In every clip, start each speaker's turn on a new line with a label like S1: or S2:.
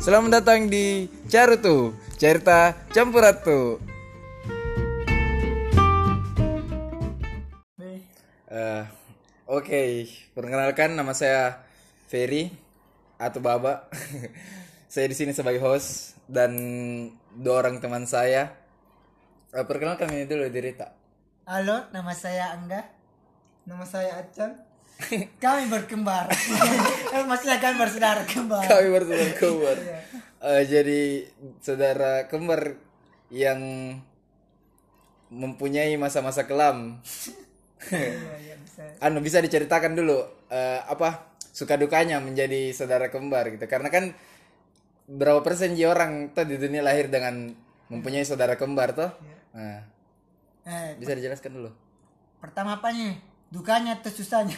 S1: Selamat datang di Carutu, cerita campuratu. Eh, Oke, perkenalkan nama saya Ferry atau Baba. saya di sini sebagai host dan dua orang teman saya. Eh, perkenalkan ini dulu diri tak.
S2: Halo, nama saya Angga. Nama saya Acan. Kami berkembar. Eh, Maksudnya kami bersaudara kembar.
S1: Kami bersaudara kembar. Eh, jadi saudara kembar yang mempunyai masa-masa kelam.
S2: Iya, iya,
S1: anu bisa diceritakan dulu eh, apa suka dukanya menjadi saudara kembar gitu karena kan berapa persen ji orang tuh di dunia lahir dengan mempunyai saudara kembar tuh nah,
S2: Eh,
S1: bisa dijelaskan dulu
S2: pertama apanya? Dukanya atau susahnya?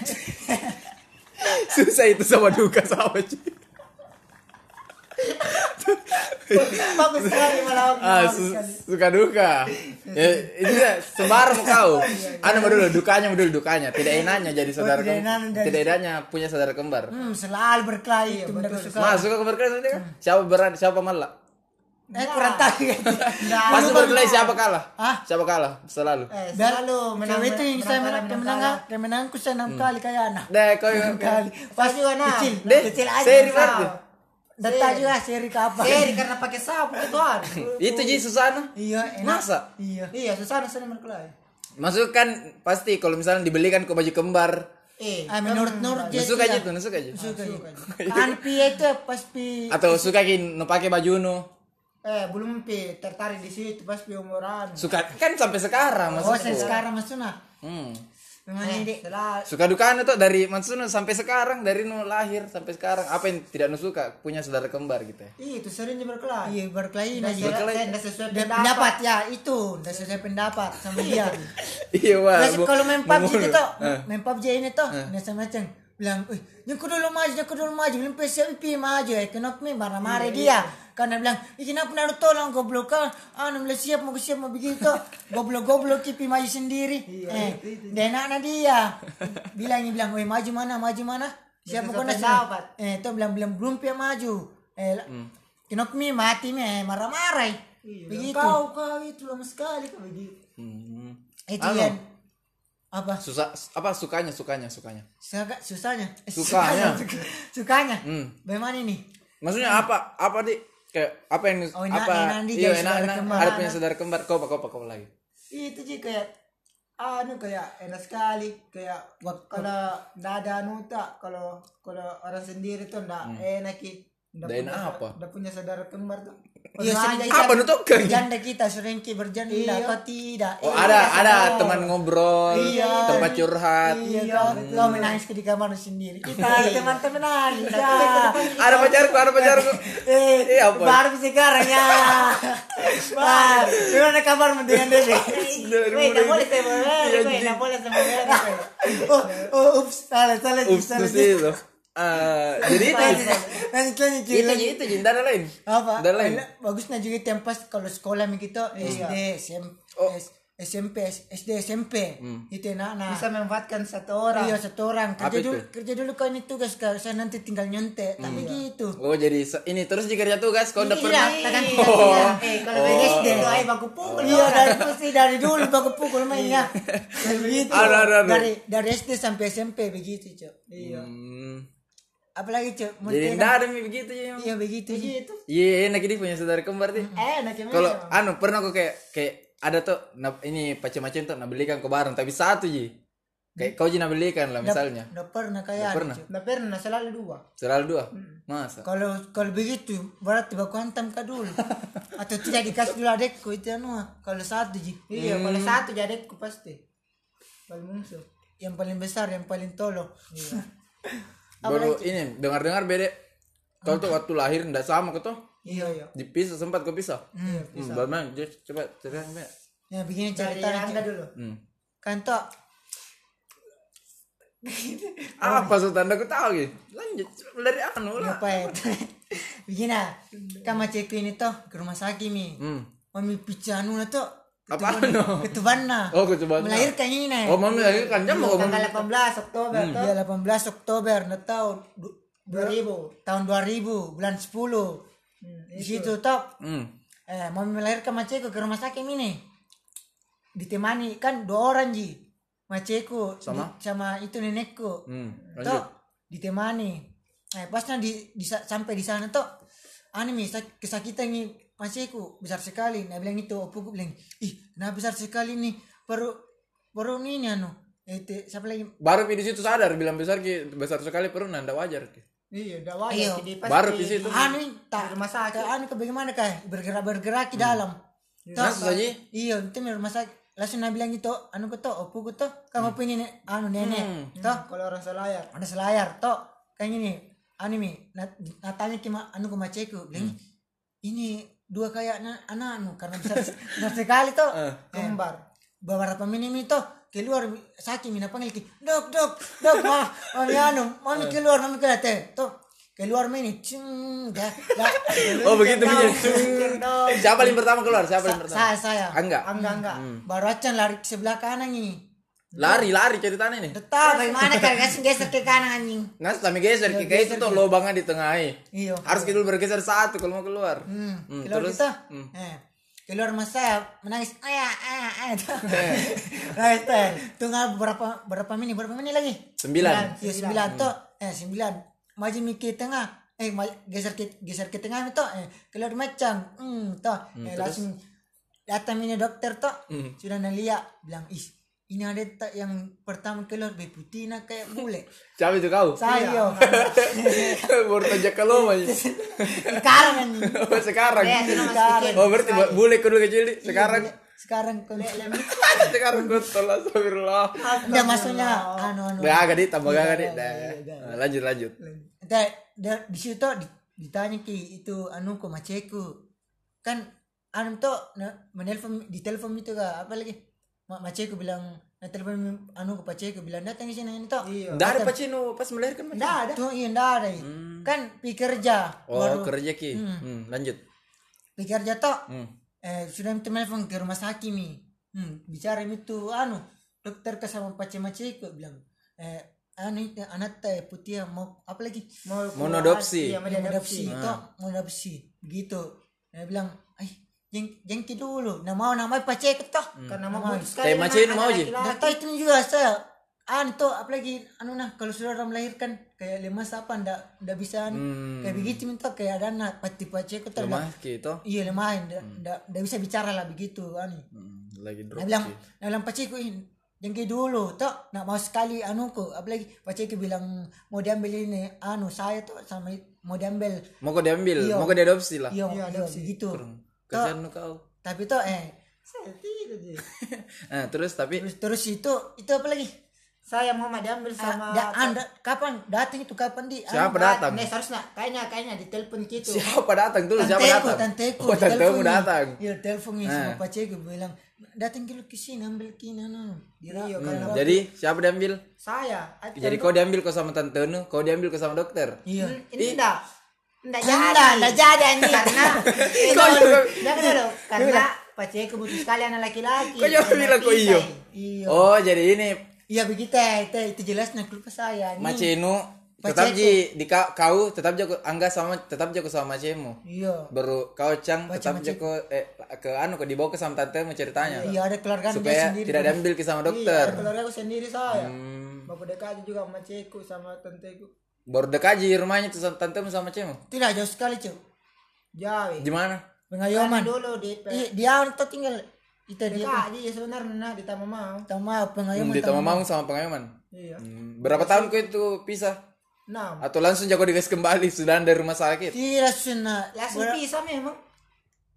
S1: susah itu sama duka sama cuy.
S2: Bagus sekali malah.
S1: ah su- suka duka. Ya, ini ya, sembarang kau. Anu mau dulu dukanya mau dulu dukanya. Tidak enaknya jadi saudara
S2: tidak
S1: kem-
S2: enaknya jadi-
S1: tidak enaknya punya saudara kembar.
S2: Hmm, selalu berkelahi itu benar suka.
S1: mas suka kembar kan? Siapa berani siapa malah
S2: Eh kurang tahu.
S1: Pasti berkelahi siapa kalah?
S2: Hah?
S1: Siapa kalah? Selalu.
S2: Eh, selalu menang. Cewek itu yang saya menang, menang, menang, menangku saya enam kali kayak anak.
S1: Deh, kau yang
S2: Kali. Pas juga nah. Kecil, kecil aja.
S1: seri berarti.
S2: Data juga seri kapan?
S3: Seri karena pakai sapu gituan.
S1: Itu Ji Susana.
S2: Iya, enak.
S1: Masa?
S2: Iya.
S3: iya, susah sering berkelahi.
S1: Masuk kan pasti kalau misalnya dibelikan ke baju kembar.
S3: Eh,
S2: Ah, menurut menurut dia
S1: Suka
S2: itu
S1: aja
S2: ya.
S1: tuh, suka aja.
S2: Suka aja. Kan pi itu pas pi
S1: Atau suka kin no pakai baju nu.
S3: Eh belum pi tertarik di situ pas pi umuran.
S1: Suka kan sampai sekarang
S2: Oh,
S1: maksudku.
S2: saya sekarang maksudnya.
S1: Hmm.
S2: Memang
S3: Eh,
S2: ini
S3: setelah
S1: Suka duka anu tuh dari maksudnya sampai sekarang dari nu lahir sampai sekarang apa yang tidak nu suka punya saudara kembar gitu ya.
S3: Ih, itu sering berkelahi.
S2: iya berkelahi nah
S3: Nggak
S2: juga.
S3: sesuai- pendapat.
S2: pendapat ya itu, udah sesuai pendapat sama dia.
S1: Iya wah.
S2: Kalau main PUBG itu toh,
S1: Eh.
S2: main PUBG ini toh, macam-macam bilang, "Eh, yang kudu dulu maju, yang kudu dulu maju, belum PC pi maju." Eh, kenapa mi marah-marah dia? Karena bilang, "Ih, kenapa naruh tolong goblok kan? Anu bilang siap mau siap mau begitu. Goblok-goblok pi maju sendiri." Eh, dia enaknya dia. Bilangnya bilang, "Woi, maju mana? Maju mana?" Siapa kau
S3: pendapat.
S2: Eh, itu bilang bilang belum pi maju. Eh, kenapa mi mati mi eh, marah-marah. eh. Begitu.
S3: Kau kau itu lama sekali kau begitu.
S1: Hmm.
S2: Itu yang apa?
S1: Susah apa sukanya sukanya sukanya.
S2: Suka, susahnya. Eh,
S1: Sukanya.
S2: suka- Sukanya.
S1: Hmm.
S2: Bagaimana ini?
S1: Maksudnya apa? Apa di kayak apa yang
S2: Oh, enak-
S1: apa?
S2: enak
S1: iya, enak, enak.
S2: kembar.
S1: Ada punya saudara kembar. Kau apa kau apa kau lagi?
S3: Itu sih kayak anu kayak enak sekali kayak kalau nggak ada anu tak kalau kalau orang sendiri tuh nggak enak ki Sa-
S1: apa?
S3: nggak punya saudara kembar tuh
S2: Iya,
S1: Apa nu tuh kan?
S2: Berjanda kita sering ki berjanda
S3: Iya.
S2: atau tidak?
S1: Oh,
S2: Eh,
S1: ada
S2: iya,
S1: ada
S2: oh.
S1: teman ngobrol,
S2: Iya.
S1: tempat curhat.
S2: Iya, kau, kau menangis di kamar sendiri. Kita
S3: Iya.
S2: teman-teman nangis. ya.
S1: Ada pacarku, ada pacarku.
S2: Eh,
S1: Eh, apa?
S2: baru sekarang ya. Wah, gimana kabarmu dengan Dede?
S3: Nggak boleh saya boleh, weh, nggak boleh saya boleh.
S2: Oh, oh, ups, salah, salah,
S1: Ups,
S2: salah.
S1: terus itu. Eh, jadi itu
S2: Lanjut, lanjut,
S1: itu itu jinda ada lain.
S2: apa?
S1: Ada lain.
S2: Bagusnya juga pas kalau sekolah begitu SD SMP
S1: Oh.
S2: S- SMP SD SMP itu enak nah
S3: Bisa memanfaatkan satu orang.
S2: iya satu orang. Kerja
S1: itu?
S2: dulu kerja dulu kau ini tugas kau. Saya nanti tinggal nyontek. Tapi gitu
S1: Oh, jadi ini terus jika kerja tugas? Kau udah
S2: Iya,
S1: pernah.
S2: takkan
S1: Oh.
S3: Eh, kalau dari SD itu ayo baku pukul.
S2: iya dari pasti dari dulu baku pukul mainnya. Begitu.
S1: Ada, ada, ada.
S2: dari dari SD sampai SMP begitu cok.
S3: Iya.
S1: Hmm.
S2: apalagi cok mau
S1: Jadi enggak ada begitu ya.
S2: iya begitu
S3: Gitu.
S1: Iya, enak ini punya saudara kembar tuh.
S3: Enak ya.
S1: Kalau anu pernah aku kayak kayak ada tuh nah, ini macam-macam tuh nah belikan ke bareng tapi satu ji. Kayak kau ji nah belikan lah misalnya.
S2: udah pernah kayak
S1: pernah.
S2: Cok.
S3: Nggak pernah selalu dua.
S1: Selalu dua. Masa?
S2: Kalau kalau begitu berarti baku hantam kak dulu atau tidak dikasih dulu adekku itu anu kalau satu ji
S3: Iya, kalau satu jadekku pasti. Paling musuh.
S2: yang paling besar yang paling tolo
S1: Baru ini dengar-dengar beda. Kau tuh waktu lahir enggak sama kau tuh.
S3: Iya, iya.
S1: Dipisah sempat kau pisah.
S2: Hmm.
S1: Hmm, bagaimana? Coba ceritakan Mbak.
S2: ya begini
S3: Angga
S2: Cok.
S3: dulu.
S1: Hmm.
S2: kan toh
S1: Apa sultan aku tahu gitu. Lanjut dari anu lah.
S2: apa ya begini kan macetku ini toh ke rumah sakit mi
S1: Hmm.
S2: mami picanu toh
S1: Apa anu?
S2: ketubanna
S1: Oh, ketubanna.
S2: melahirkan ini nah
S1: Oh, mami lagi kan jam mau
S3: Tanggal 18 Oktober tuh.
S2: Iya 18 Oktober na tahun
S3: 2000.
S2: tahun 2000 bulan 10 di situ toh.
S1: Hmm.
S2: eh mau melahirkan maceku ke rumah sakit ini. Ditemani kan dua orang ji. Maceku
S1: Sama?
S2: di- sama itu nenekku.
S1: Hmm.
S2: Toh ditemani. Eh pasnya di, di sa- sampai di sana mi sak- kesakitan nih maceku besar sekali. Nah bilang itu opuku bilang ih kenapa besar sekali nih? Baru baru ini anu. Itu siapa lagi?
S1: Baru di situ sadar bilang besar ki besar sekali perut nanda wajar ki.
S3: Iya, udah
S2: Iya.
S3: wajar. Jadi pas
S1: Baru
S3: di-
S1: situ.
S2: anu ini tak
S3: rumah sakit.
S2: anu ke bagaimana kah? Bergerak bergerak di dalam Toh,
S1: Langsung saja.
S2: iya itu di rumah sakit. Langsung nabi bilang itu anu ko to opu ko to kamu punya nih? Anu nenek toh
S3: Kalau orang selayar.
S2: ada selayar toh kayak gini anu mi nat- natanya kima anu ke maceku. Bilang ini dua kayak na- anak anu karena besar besar sekali toh
S1: Eh.
S3: Kembar.
S2: beberapa menit itu keluar sakit mina panggil ki dok dok dok ma mami anu mami keluar mami keluar teh tuh keluar ini cing dah
S1: Oh begitu. Siapa yang pertama keluar? Siapa yang pertama?
S2: saya saya
S1: Enggak.
S3: Enggak, enggak.
S2: baru aja lari ke sebelah kanan ini
S1: Lari lari ceritanya nih.
S2: tetap bagaimana kan kasih geser ke kanan anjing?
S1: Nas kami geser. Ki kayak itu tuh lubangnya di tengah
S2: iya.
S1: Harus kita bergeser satu kalau mau keluar.
S2: hmm.
S1: Hmm,
S2: keluar
S1: terus?
S2: kita?
S1: Hmm.
S2: eh keluar mas saya menangis. Ayah ayah ayah nangis teh tunggu berapa berapa menit berapa menit lagi?
S1: Sembilan.
S2: Iya sembilan. tuh, eh sembilan. Maju mi ke tengah, eh geser ke geser ke tengah itu, eh keluar macam, hmm toh, eh langsung datang ini dokter toh, sudah naliak bilang ih ini ada tak yang pertama keluar beputina kayak bule.
S1: Siapa itu kau?
S2: Saya yo.
S1: Baru tajak kalau aja.
S2: Sekarang anjing.
S1: Oh, sekarang.
S3: Nama
S2: Sekarang.
S1: Oh berarti bu- bule kedua kecil nih. Sekarang.
S2: Sekarang kau
S1: sekarang gue tolak astagfirullah.
S2: Enggak maksudnya anu anu.
S1: Gak agak di tambah gak di. Nah, Lanjut lanjut.
S2: Da, di situ ditanya ki itu anu ko maceku kan anu tuh menelpon di telepon itu apa lagi Ma, maceku bilang na telepon anu ko maceku bilang datang di sini ini tuh
S3: Iya.
S1: Nggak ada pacino pas melahirkan macam.
S3: Enggak ada.
S2: tuh iya ndak ada iya. kan pi kerja
S1: Oh kerja ki. Hmm, lanjut.
S2: pi kerja tuh
S1: Hmm.
S2: eh sudah telepon ke rumah sakit mi hmm, bicara itu anu dokter ke sama pace maceku bilang eh anu itu anak teh putih mau apa lagi
S3: Mau. Iya,
S2: adopsi toh mau adopsi begitu dia bilang ay jeng jengki dulu. Nah mau nama pacek toh
S3: Karena mau
S1: Kayak macam ini mau aja.
S2: data itu juga saya anu tuh apalagi anu nah kalau sudah orang melahirkan kayak lemas apa ndak ndak bisa anu. kayak begitu minta kayak ada anak pati pacek tuh
S1: Lemah gitu.
S2: iya lemah ndak ndak ndak bisa bicara lah begitu anu.
S1: Hmm, lagi drop.
S2: Nah bilang, nah bilang paciku ini jengki dulu toh nak mau sekali anu ko apalagi paciku bilang mau diambil ini anu saya tuh sama mau diambil.
S1: Mau kau diambil,
S2: Iya.
S1: mau kau diadopsi lah.
S2: iya iya begitu.
S1: Kasihan lu kau.
S2: tapi tuh eh
S3: Saya tidak sih.
S1: Nah, terus tapi
S2: terus terus itu itu apa lagi
S3: Saya mau diambil sama
S2: da, anda kapan datang itu kapan di
S1: siapa datang?
S3: Nih, seharusnya kayaknya kayaknya di telepon gitu.
S1: Siapa datang dulu? Siapa
S2: tanteku
S1: datang?
S2: tanteku
S1: Oh,
S2: telepon
S1: datang.
S2: nih. iya telepon nih
S1: Nah.
S2: sama paciku bilang datang dulu ke sini ambil kini anu Dira-
S3: Iya,
S1: Hmm, Jadi siapa diambil?
S3: Saya.
S1: Jadi kau diambil kau sama tante Nu, kau diambil kau sama dokter.
S2: iya
S3: ini enggak. Enggak
S2: Enggak,
S3: jadi.
S2: enggak jadi anjing.
S3: Karena eh, jangan dulu. Karena pacarku butuh sekali anak laki-laki.
S1: Kau jangan bilang
S3: kita-
S1: iyo.
S2: Iya.
S1: Oh, jadi ini
S2: Iya begitu itu itu jelasnya kelupa saya. Nih.
S1: Macenu tetap ji di kau, kau tetap jago angga sama tetap jago sama macemu.
S2: Iya.
S1: Baru kau cang
S2: Baca
S1: tetap jago eh ke anu ke dibawa ke sama tante mau ceritanya.
S2: Iya ada keluarga
S1: Supaya
S2: sendiri.
S1: tidak diambil ke sama dokter.
S3: Iya, keluarga aku sendiri saya.
S1: Hmm.
S3: Bapak dekat juga sama sama tanteku.
S1: Baru dekat ji rumahnya tuh sama tante sama macemu.
S2: Tidak jauh sekali cuy.
S3: Jauh.
S1: Di mana?
S2: Pengayoman.
S3: dulu di
S2: Iya dia tuh tinggal itu dia.
S3: dekat aja sebenarnya nah, di Taman Mau.
S2: Tama
S1: Hmm,
S2: pengayoman.
S1: di Tamamang sama pengayoman.
S3: Iya.
S1: Hmm, Berapa tahun kau itu pisah?
S3: Enam.
S1: Atau langsung jago digas kembali sudah dari rumah sakit?
S2: Tidak sunnah.
S3: Langsung pisah memang.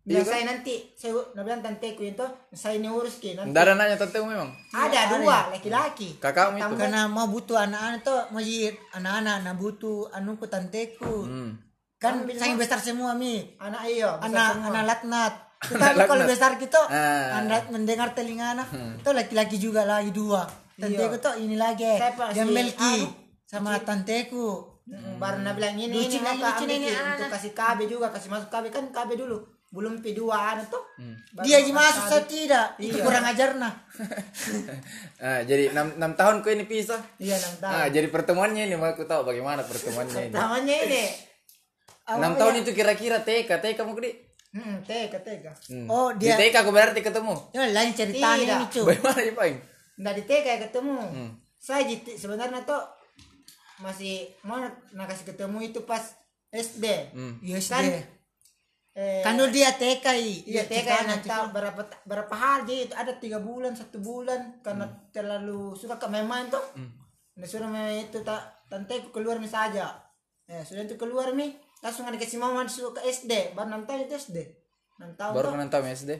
S1: Iya
S3: Biar saya nanti, saya nak bilang tanteku itu, saya ini urus ke nanti.
S1: Nanya tante memang.
S3: Ada dua laki-laki.
S1: Kakakmu itu.
S2: Karena mau butuh anak-anak tuh mau jadi anak-anak nah butuh anu ku tanteku.
S1: Hmm.
S2: Kan sangat besar semua mi.
S3: Anak iya, besar
S2: anak
S3: semua.
S2: anak latnat tetapi kalau
S1: Laknat.
S2: besar gitu
S1: Ah.
S2: anak mendengar telinga anak itu laki-laki juga lagi dua tanteku tuh ini lagi
S3: Saya
S2: yang Melki
S3: Anu,
S2: sama tanteku
S3: Mm, Baru nak bilang ini,
S2: Lucu
S3: ini
S2: lagi,
S3: apa
S2: lucu
S3: ambil
S2: ini
S3: Ki,
S2: anak.
S3: untuk kasih KB juga, kasih masuk KB kan KB dulu. Belum P2 anak tuh. Baru
S2: dia
S3: masuk
S2: gimana
S3: KB.
S2: saya tidak itu
S3: Iya.
S2: kurang ajar nah
S1: Ah, jadi enam enam tahun kau ini pisah.
S3: Iya, enam tahun.
S1: Ah, jadi pertemuannya ini mau aku tahu bagaimana pertemuannya ini.
S3: Namanya ini
S1: enam tahun itu kira-kira TK TK mau gede
S3: Hmm, tega, tega.
S1: Hmm.
S2: Oh,
S1: di
S2: dia-
S1: TK aku berarti ketemu
S2: Ya, lain ceritanya
S3: Tidak.
S2: ini cuy.
S1: bagaimana ya paling
S3: Nggak di TK ya ketemu.
S1: Hmm.
S3: Saya di- sebenarnya tuh masih mau nak kasih ketemu itu pas SD.
S1: Hmm.
S2: Yes,
S3: Kan,
S2: deh.
S3: Eh,
S2: Kan dulu dia TK.
S3: Iya TK yang tahu berapa berapa hari itu ada tiga bulan satu bulan karena terlalu suka ke main tuh. Nah, sudah main itu tak tante keluar mi saja. Eh sudah itu keluar mi langsung ada kasih mama ke SD baru enam tahun itu SD. Enam tahun
S1: baru enam tahun SD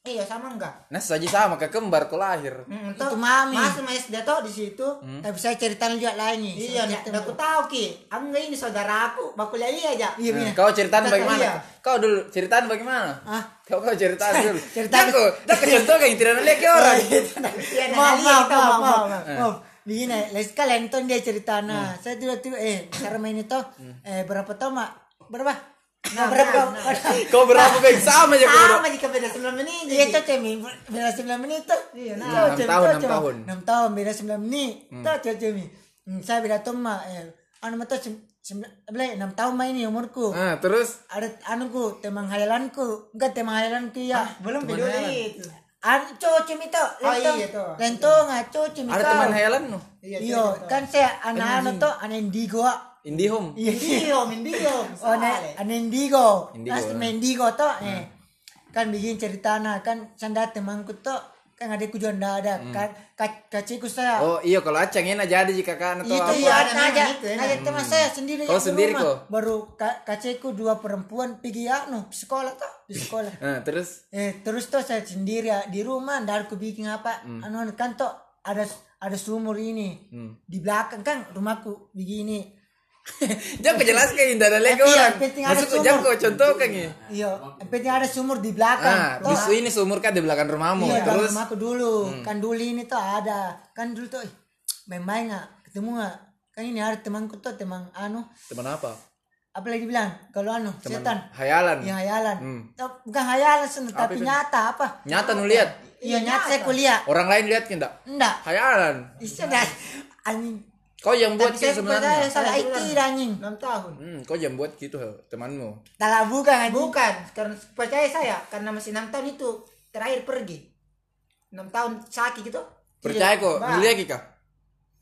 S3: Iya sama enggak?
S1: nah saja sama kayak kembar kau lahir
S3: Hmm,
S2: Itu
S3: tuh,
S2: mami.
S3: Masuk sama SD tuh di situ.
S2: Tapi saya cerita juga lain nih.
S3: Iya, nggak aku tahu ki. Aku ini saudara aku, bakulah iya aja.
S2: Iya,
S1: Nah,
S2: iya.
S1: kau ceritaan
S3: Kita
S1: bagaimana
S3: iya.
S1: kau dulu ceritaan bagaimana
S2: Ah.
S1: kau kau ceritaan dulu
S2: Ceritaan.
S1: Kau jangan contoh kayak tidak lihat ke orang
S3: Iya, nah,
S2: Maaf,
S3: iya,
S2: maaf, maaf,
S3: maaf,
S2: maaf,
S3: maaf.
S2: Begini, lain sekali nonton dia cerita nah. Saya tiba-tiba eh cara main itu eh berapa tahun mak? Berapa? Nah, berapa?
S3: nah,
S1: kau berapa baik sama aja kau
S3: Sama jika beda 9 menit.
S2: Iya itu cemi beda 9 menit tuh.
S3: Iya, nah.
S1: Enam
S2: Cemi,
S1: tahun,
S2: itu,
S1: enam
S2: Cemi.
S1: tahun.
S2: Enam tahun beda 9 menit. Tuh cemi. Hmm, Saya beda eh anu mah tuh sem- sembilan belas enam tahun mah ini umurku.
S1: nah terus
S2: Ada anuku teman hayalanku. Enggak teman hayalanku ya.
S3: Belum video itu.
S2: An cemi tuh.
S3: Oh,
S2: lentong.
S3: iya, tuh.
S2: Lentong ah cowok cemi
S1: ada teman hayalan no
S3: Iya,
S2: Iya, kan saya anak-anak tuh anak indigo.
S1: Indihome
S2: Iya.
S3: Indigo, indigo.
S2: Oh, ne, ane indigo.
S1: Indigo,
S2: Pas
S1: eh.
S2: main indigo tuh, eh. Kan bikin cerita nah, kan sanda temanku tuh kan adikku juga ndak ada kan ka- kaciku saya
S1: oh iya kalau acang enak jadi jika kan atau
S2: itu
S1: apa?
S2: iya
S3: ada
S2: ada aja ada teman saya sendiri di
S1: sendiri kok?
S2: baru ka kaciku dua perempuan pergi anu sekolah tuh di sekolah.
S1: Nah terus?
S2: Eh terus tuh saya sendiri ya, di rumah ndak aku bikin apa. Anu kan tuh ada ada sumur ini. Di belakang kan rumahku begini
S1: jangan kau jelaskan indah ada lagi
S2: Iya,
S1: orang
S2: sumur.
S1: jangan kau contohkan ya
S2: iya penting ada sumur di belakang
S1: ah bisu ini sumur kan di belakang rumahmu
S2: Iya,
S1: terus
S2: rumahku dulu. Kan dulu ini tuh ada. Kan dulu tuh main-main nggak ketemu nggak? Kan ini ada temanku tuh teman anu.
S1: teman apa
S2: Apa lagi bilang? Kalau anu
S1: teman
S2: setan.
S1: hayalan
S2: Ya hayalan.
S1: Hmm.
S2: Bukan hayalan tapi nyata apa?
S1: nyata nu lihat
S2: Iya nyata saya kuliah.
S1: orang lain lihat tidak
S2: Enggak.
S1: hayalan
S2: dah. Anjing.
S1: Kau yang buat
S2: Tapi saya
S1: gitu sebenarnya
S2: salah IT anjing.
S3: 6 tahun.
S1: hmm, kau yang buat gitu temanmu
S2: Salah bukan anjing.
S3: Bukan, karena percaya saya karena masih 6 tahun itu terakhir pergi. 6 tahun sakit gitu.
S1: percaya kok
S3: Bah.
S1: nu lihat kah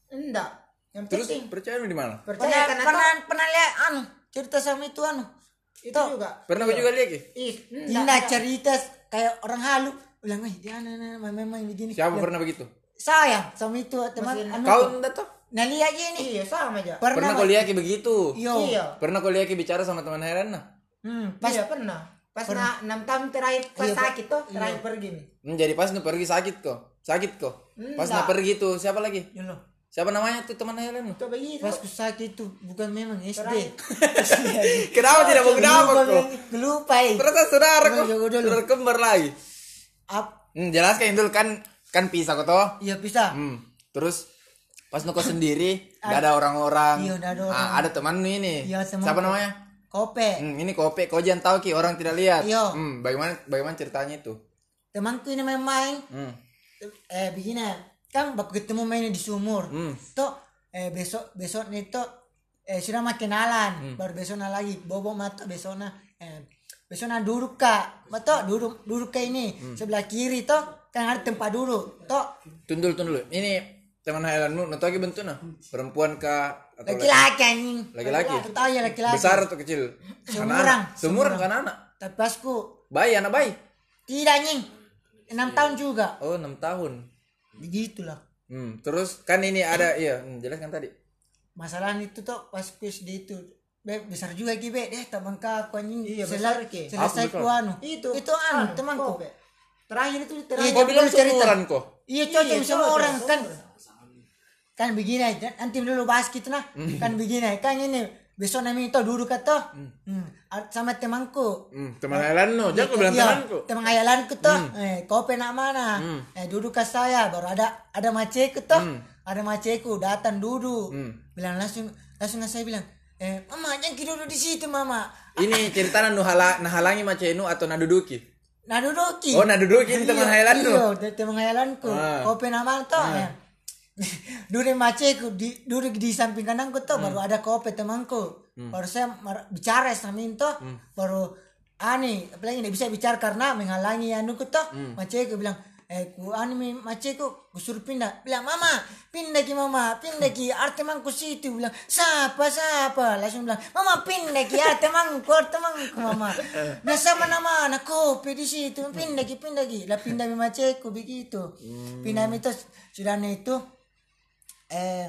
S3: Enggak. Yang
S1: terus
S3: penting
S1: percaya di mana
S3: percaya
S2: Pernah
S3: karena
S2: pernah pernah lihat anu cerita sama itu anu.
S3: itu juga.
S1: pernah kau juga lihat Ki?
S3: Ih,
S2: Indah cerita kayak orang halu. Bilang, eh dia anak main-main begini.
S1: siapa pernah begitu
S2: saya sama itu teman anu
S1: kau enggak tuh
S2: nah lihat aja ini
S3: Iya, sama aja.
S1: pernah
S2: pernah,
S1: lihat Ki begitu?
S2: Yo
S3: Iya.
S1: pernah kau lihat Ki bicara sama teman hayalan nah
S2: hmm, pas
S3: Iya, pernah. Pas na 6 tahun terakhir pas
S2: Iya,
S3: sakit tuh, terakhir pergi. Nih.
S1: Hmm, jadi pas nu pergi sakit kok. Sakit kok. Pas
S3: Enggak.
S1: nu pergi tuh siapa lagi?
S2: Ya loh
S1: siapa namanya tuh teman hayalan
S3: Coba gitu.
S2: pas ku sakit itu bukan memang SD
S1: kenapa tidak mau kenapa kok?
S2: lupa
S1: ternyata saudara kok saudara kembar lagi.
S2: Ap,
S1: hmm, jelaskan dulu kan kan pisah kok toh.
S2: Iya bisa
S1: Hmm. Terus pas nuko sendiri nggak ada orang-orang.
S2: Iya, ada
S1: Ah,
S2: orang.
S1: ada teman nu ini.
S2: Iya, teman
S1: Siapa namanya?
S2: kope
S1: Hmm, ini kopi. Kau jangan tahu ki orang tidak lihat.
S2: Iya.
S1: Hmm, bagaimana bagaimana ceritanya itu?
S2: temanku ini main-main
S1: Hmm.
S2: eh begini kan baku ketemu main di sumur
S1: Hmm.
S2: tuh eh besok besoknya itu eh sudah makin kenalan
S1: Hmm.
S2: baru besoknya lagi bobo mata besoknya eh besoknya duduk kak betul duduk duduk ke ini
S1: Hmm.
S2: sebelah kiri tuh kan ada tempat duduk tuh
S1: Tundul tundul. Ini teman hayalanmu, nanti lagi bentuknya perempuan kah atau laki-
S2: laki-laki anjing
S1: laki-laki?
S2: tahu ya laki-laki
S1: Besar atau kecil?
S2: Seumuran.
S1: Anak-anak. Seumuran kan anak.
S2: tapi pasku
S1: Bayi, anak bayi.
S2: tidak anjing enam tahun juga
S1: Oh, 6 tahun.
S2: begitulah
S1: Hmm, terus kan ini ada iya, hmm, jelaskan tadi.
S2: masalah itu tuh pas PSD itu Be, besar juga ki be deh teman aku anjing
S3: Iya, besar, Ki.
S2: selesai ku anu
S3: Itu
S2: itu anu temanku
S3: Kope. Terakhir itu
S2: Iya,
S3: terakhir.
S1: Kau bilang
S2: cerita.
S1: kok.
S2: iya cocok
S3: Iya,
S2: sama
S3: cocok,
S2: orang kan. Kan begini aja nanti dulu bahas gitu nah kan begini kan ini besok nami itu duduk atau hmm. a- sama temanku
S1: Hmm, teman hayalanmu, jangan kau bilang
S2: Iya,
S1: temanku.
S2: teman hayalanku tuh eh kau pernah mana? Eh duduk ke saya. Baru ada ada maceku tuh ada maceku datang duduk. Bilang langsung langsung saya bilang eh mama jangan duduk di situ mama.
S1: Ini cerita nu hala nah halangi macenu atau naduduki.
S2: nah duduki?
S1: Oh, naduduki ini teman hayalanmu.
S2: iya teman hayalanku
S1: Ah.
S2: kau pernah mana tuh eh duduk maceku di duduk di samping kananku tuh baru ada kopi temanku. Baru saya bicara sama itu baru ani apalagi tidak bisa bicara karena menghalangi anuku tuh maceku bilang eh ku ani maceku ku suruh pindah. Bilang mama pindah ki mama pindah ki arte mangku situ. Bilang siapa siapa? Langsung bilang mama pindah ki arte mangku arte mangku mama. Nah sama nama anak kopi di situ pindah ki pindah ki. Lah pindah mi maceku begitu. Pindah mi itu sudah itu eh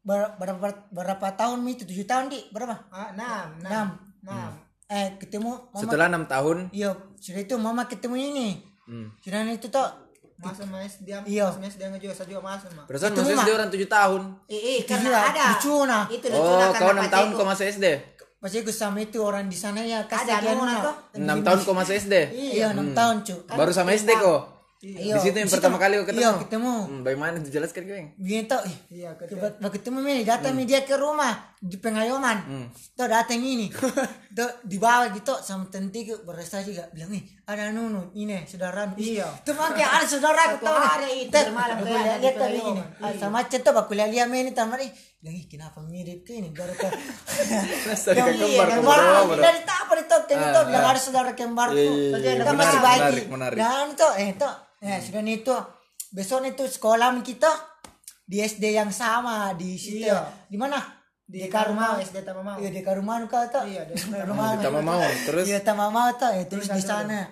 S2: ber- berapa berapa tahun itu tujuh tahun di berapa
S3: Ah, enam,
S2: enam
S3: enam.
S2: Eh ketemu mama
S1: Setelah enam tahun.
S2: iya sudah itu mama ketemu ini
S1: Hmm.
S2: sudah itu tuh
S3: Masuk mas dia,
S2: Iya.
S3: mas mas dia ngejual saya juga masuk mah.
S1: Perasaan
S2: mah.
S1: SD orang tujuh tahun.
S3: Eh, eh,
S2: Itu
S3: karena ada.
S2: lucu nah.
S3: Itu lucu
S1: Oh,
S3: nah,
S1: kau enam tahun kau masih SD?
S2: pas aku sama itu orang di sana ya kasih
S3: Ada
S1: tahun kau SD?
S2: iya enam tahun cu
S1: Baru sama SD kok?
S2: Iya,
S1: Di situ yang
S2: di
S1: pertama kali ketemu?
S2: iya ketemu.
S1: Hmm, bagaimana? Dijelaskan
S2: begini tuh ih,
S3: Iya, ketemu.
S2: Ketemu ini datang nih dia ke rumah di pengayoman. Tuh datang ini. Tuh di bawah gitu sama tenti berasa juga bilang nih ada nunu ini saudara
S3: Iya.
S2: tuh makanya ada saudara aku tahu
S3: hari itu
S2: aku
S3: kayak
S2: lihat
S3: di
S2: lihat tuh begini
S3: pengayoman.
S2: Ah, sama tuh aku lihat lihat ini tamat bilang ih kenapa mirip ke ini? Baru ke Yang-
S1: kembar,
S2: yang
S1: kembar,
S2: baru
S1: kembar.
S2: dari apa itu kan itu bilang ada saudara kembarku
S1: Iya, iya, iya.
S2: kan masih baik. dan itu eh itu ya sudah nih itu. Besok itu sekolah kita di SD yang sama di situ.
S3: Iya.
S2: di mana?
S3: Di
S2: Karumau,
S3: SD Tamamau.
S2: iya di Karumau kau tuh
S3: Iya, di
S2: Karumau.
S1: Kita mau terus?
S2: Iya Tamamau tuh eh terus di sana.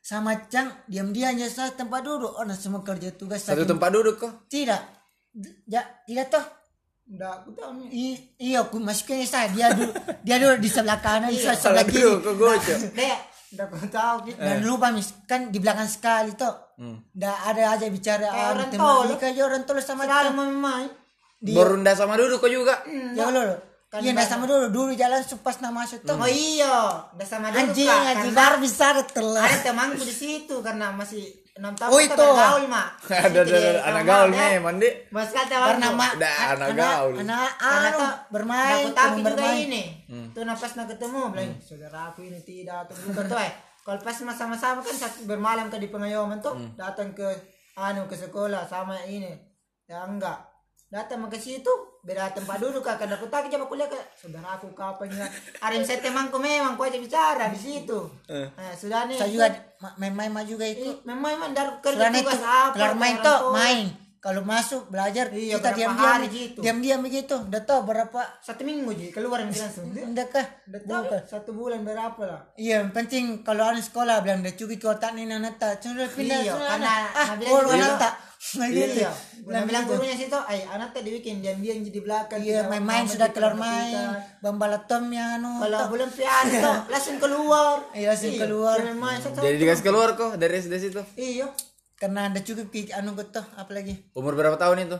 S2: Sama Cang diam-diam aja saya tempat duduk. Oh nah semua kerja tugas
S1: satu tempat duduk kok.
S2: tidak. Ya tidak tuh
S3: Udah, aku tahu nih.
S2: I, iya aku masukin saya dia dulu dia dulu di sebelah kanan saya
S1: Salah
S2: sebelah kiri.
S1: dulu kok.
S3: Dek, udah aku tahu gitu.
S2: dan lupa mis kan di belakang sekali tuh nggak ada aja bicara
S3: Kayak orang
S2: teman
S3: tol.
S2: Aja orang tol sama
S3: Selalu
S2: dia
S3: main.
S1: Berunda sama duduk kok juga.
S2: ya lo iya nggak sama dulu. Dulu jalan pas nama masuk tuh
S3: Oh iya, udah sama dulu
S2: anjing anjing. baru bisa telah
S3: Ada temanku di situ karena masih enam tahun
S2: Oh, itu.
S3: bergaul mak.
S1: Ada ada anak gaul nih, mandi.
S3: Mas kata
S2: karena mak
S1: Ada anak gaul.
S2: anak anu
S3: tuh
S2: bermain teman
S3: juga ini. Tuh napas nak ketemu bilang, saudara aku ini tidak bukan tuh eh. Kalau pas sama-sama kan bermalam ke di pengayoman tuh datang ke anu ke sekolah sama ini. Ya enggak. Datang ke situ beda tempat duduk kak. Aku tak coba kuliah ke saudara aku kapan ya Arim saya temanku memang ku aja bicara di situ. Nah, sudah nih.
S2: Saya juga ma- main-main juga
S3: Eh, memang memang dari kerja
S2: itu,
S3: tugas apa
S2: kelar main tuh main. Kalau masuk belajar
S3: Iya,
S2: kita diam-diam
S3: hari gitu.
S2: diam-diam begitu. Udah tahu berapa
S3: satu minggu ji keluar yang langsung
S2: Enggak kah?
S3: Udah tahu
S2: Bukan.
S3: satu bulan berapa lah
S2: Iya, yang penting kalau anak sekolah bilang dia cuci ke otak ni anak tak. Sudah pindah
S3: Iya, karena
S2: anak. Ah,
S3: juga-
S2: anak tak. Gitu.
S3: Iya,
S2: Bilang
S3: bilang
S2: gitu.
S3: gurunya situ, ay anak tadi bikin diam diam di belakang.
S2: Iya,
S3: tidak
S2: main-main
S3: mau
S2: sudah keluar main. Bambala tom ya anu.
S3: Kalau
S2: tak.
S3: belum pian tuh langsung keluar.
S2: Iya, langsung keluar.
S3: dia main satu.
S1: Jadi dikasih keluar kok dari SD situ.
S3: Iya,
S2: Karena ada cukup ki anu gitu apalagi.
S1: Umur berapa tahun itu?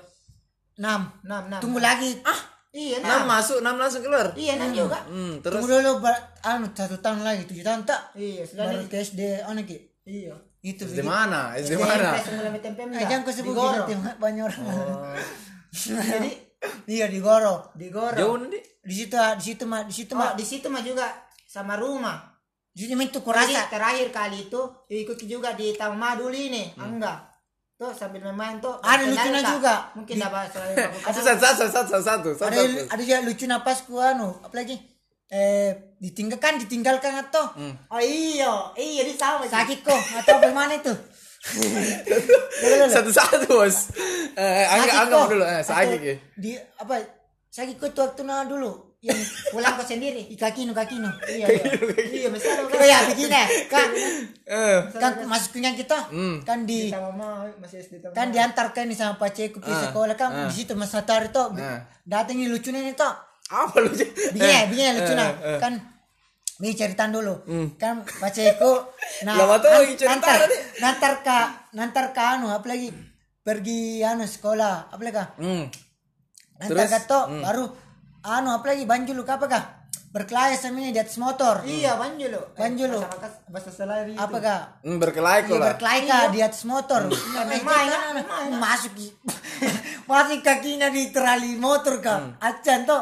S2: 6.
S3: enam enam.
S2: Tunggu lagi. Ah,
S3: Iya,
S1: Enam
S3: enam.
S1: masuk, enam langsung keluar.
S3: Iya, enam juga.
S1: Hmm, terus
S2: tunggu dulu ber, anu satu tahun lagi, tujuh tahun tak.
S3: Iya, sudah
S2: Baru ke SD anu ki.
S3: Iya.
S2: Itu
S1: SD
S2: begitu.
S1: mana? SD
S3: Iya,
S1: mana?
S2: Jangan kau sebut nanti banyak orang.
S3: Jadi
S2: Iya di Goro.
S3: di Goro.
S1: Jauh nanti.
S2: Di situ di situ mah di situ
S3: Oh,
S2: mah
S3: di situ mah juga sama rumah.
S2: Di situ mah itu
S3: Jadi
S2: kurasa.
S3: terakhir kali itu ikut juga di Taman Madu ini, enggak. Tuh sambil main tuh.
S2: Ada
S3: kenal,
S2: lucunya
S3: Kak.
S2: juga.
S3: Mungkin dapat selain aku
S1: Satu satu satu satu.
S2: Ada ada juga lucu napas ku anu, apalagi eh ditinggalkan ditinggalkan atau
S3: Oh iya, iya di sama.
S2: Sakit kok atau bagaimana itu?
S1: Satu satu bos. Eh, anggap
S2: kok.
S1: dulu. Eh, sakit.
S2: Di apa? Sakit kok waktu dulu yang
S3: Pulang kau sendiri.
S2: di kaki nu kaki nu.
S3: Iya, iya. Iya, mesti ada kan.
S2: Kayak begini kan
S1: Eh,
S2: kan masuknya kita kan di
S3: Di Taman Madu masih SD Taman
S2: kan diantarkan nih sama paceku ke sekolah kan di situ Mas Satar itu
S1: Ah.
S2: datang nih lucunya nih toh
S1: apa lu? Ci?
S2: Begini, begini lucu nah.
S1: eh, eh.
S2: Kan ini ceritaan dulu. Kan paceku nah
S1: Lama tuh
S2: an-
S1: lagi cerita
S2: nantar, nantar ka nantar ka anu apalagi pergi anu sekolah apalagi ka
S1: Hmm.
S2: nantar
S1: Terus?
S2: ka to baru anu apalagi apa ka berkelahi sama ini di atas motor.
S3: Iya, Banjulu. Eh,
S2: Banjulu.
S3: bahasa Bahasa Selari itu.
S2: apa ka
S1: Hmm, berkelahi kok
S2: Iya,
S1: lah.
S2: berkelahi ka di atas motor. Karena itu kan masuk masih kakinya di terali motor ka acan to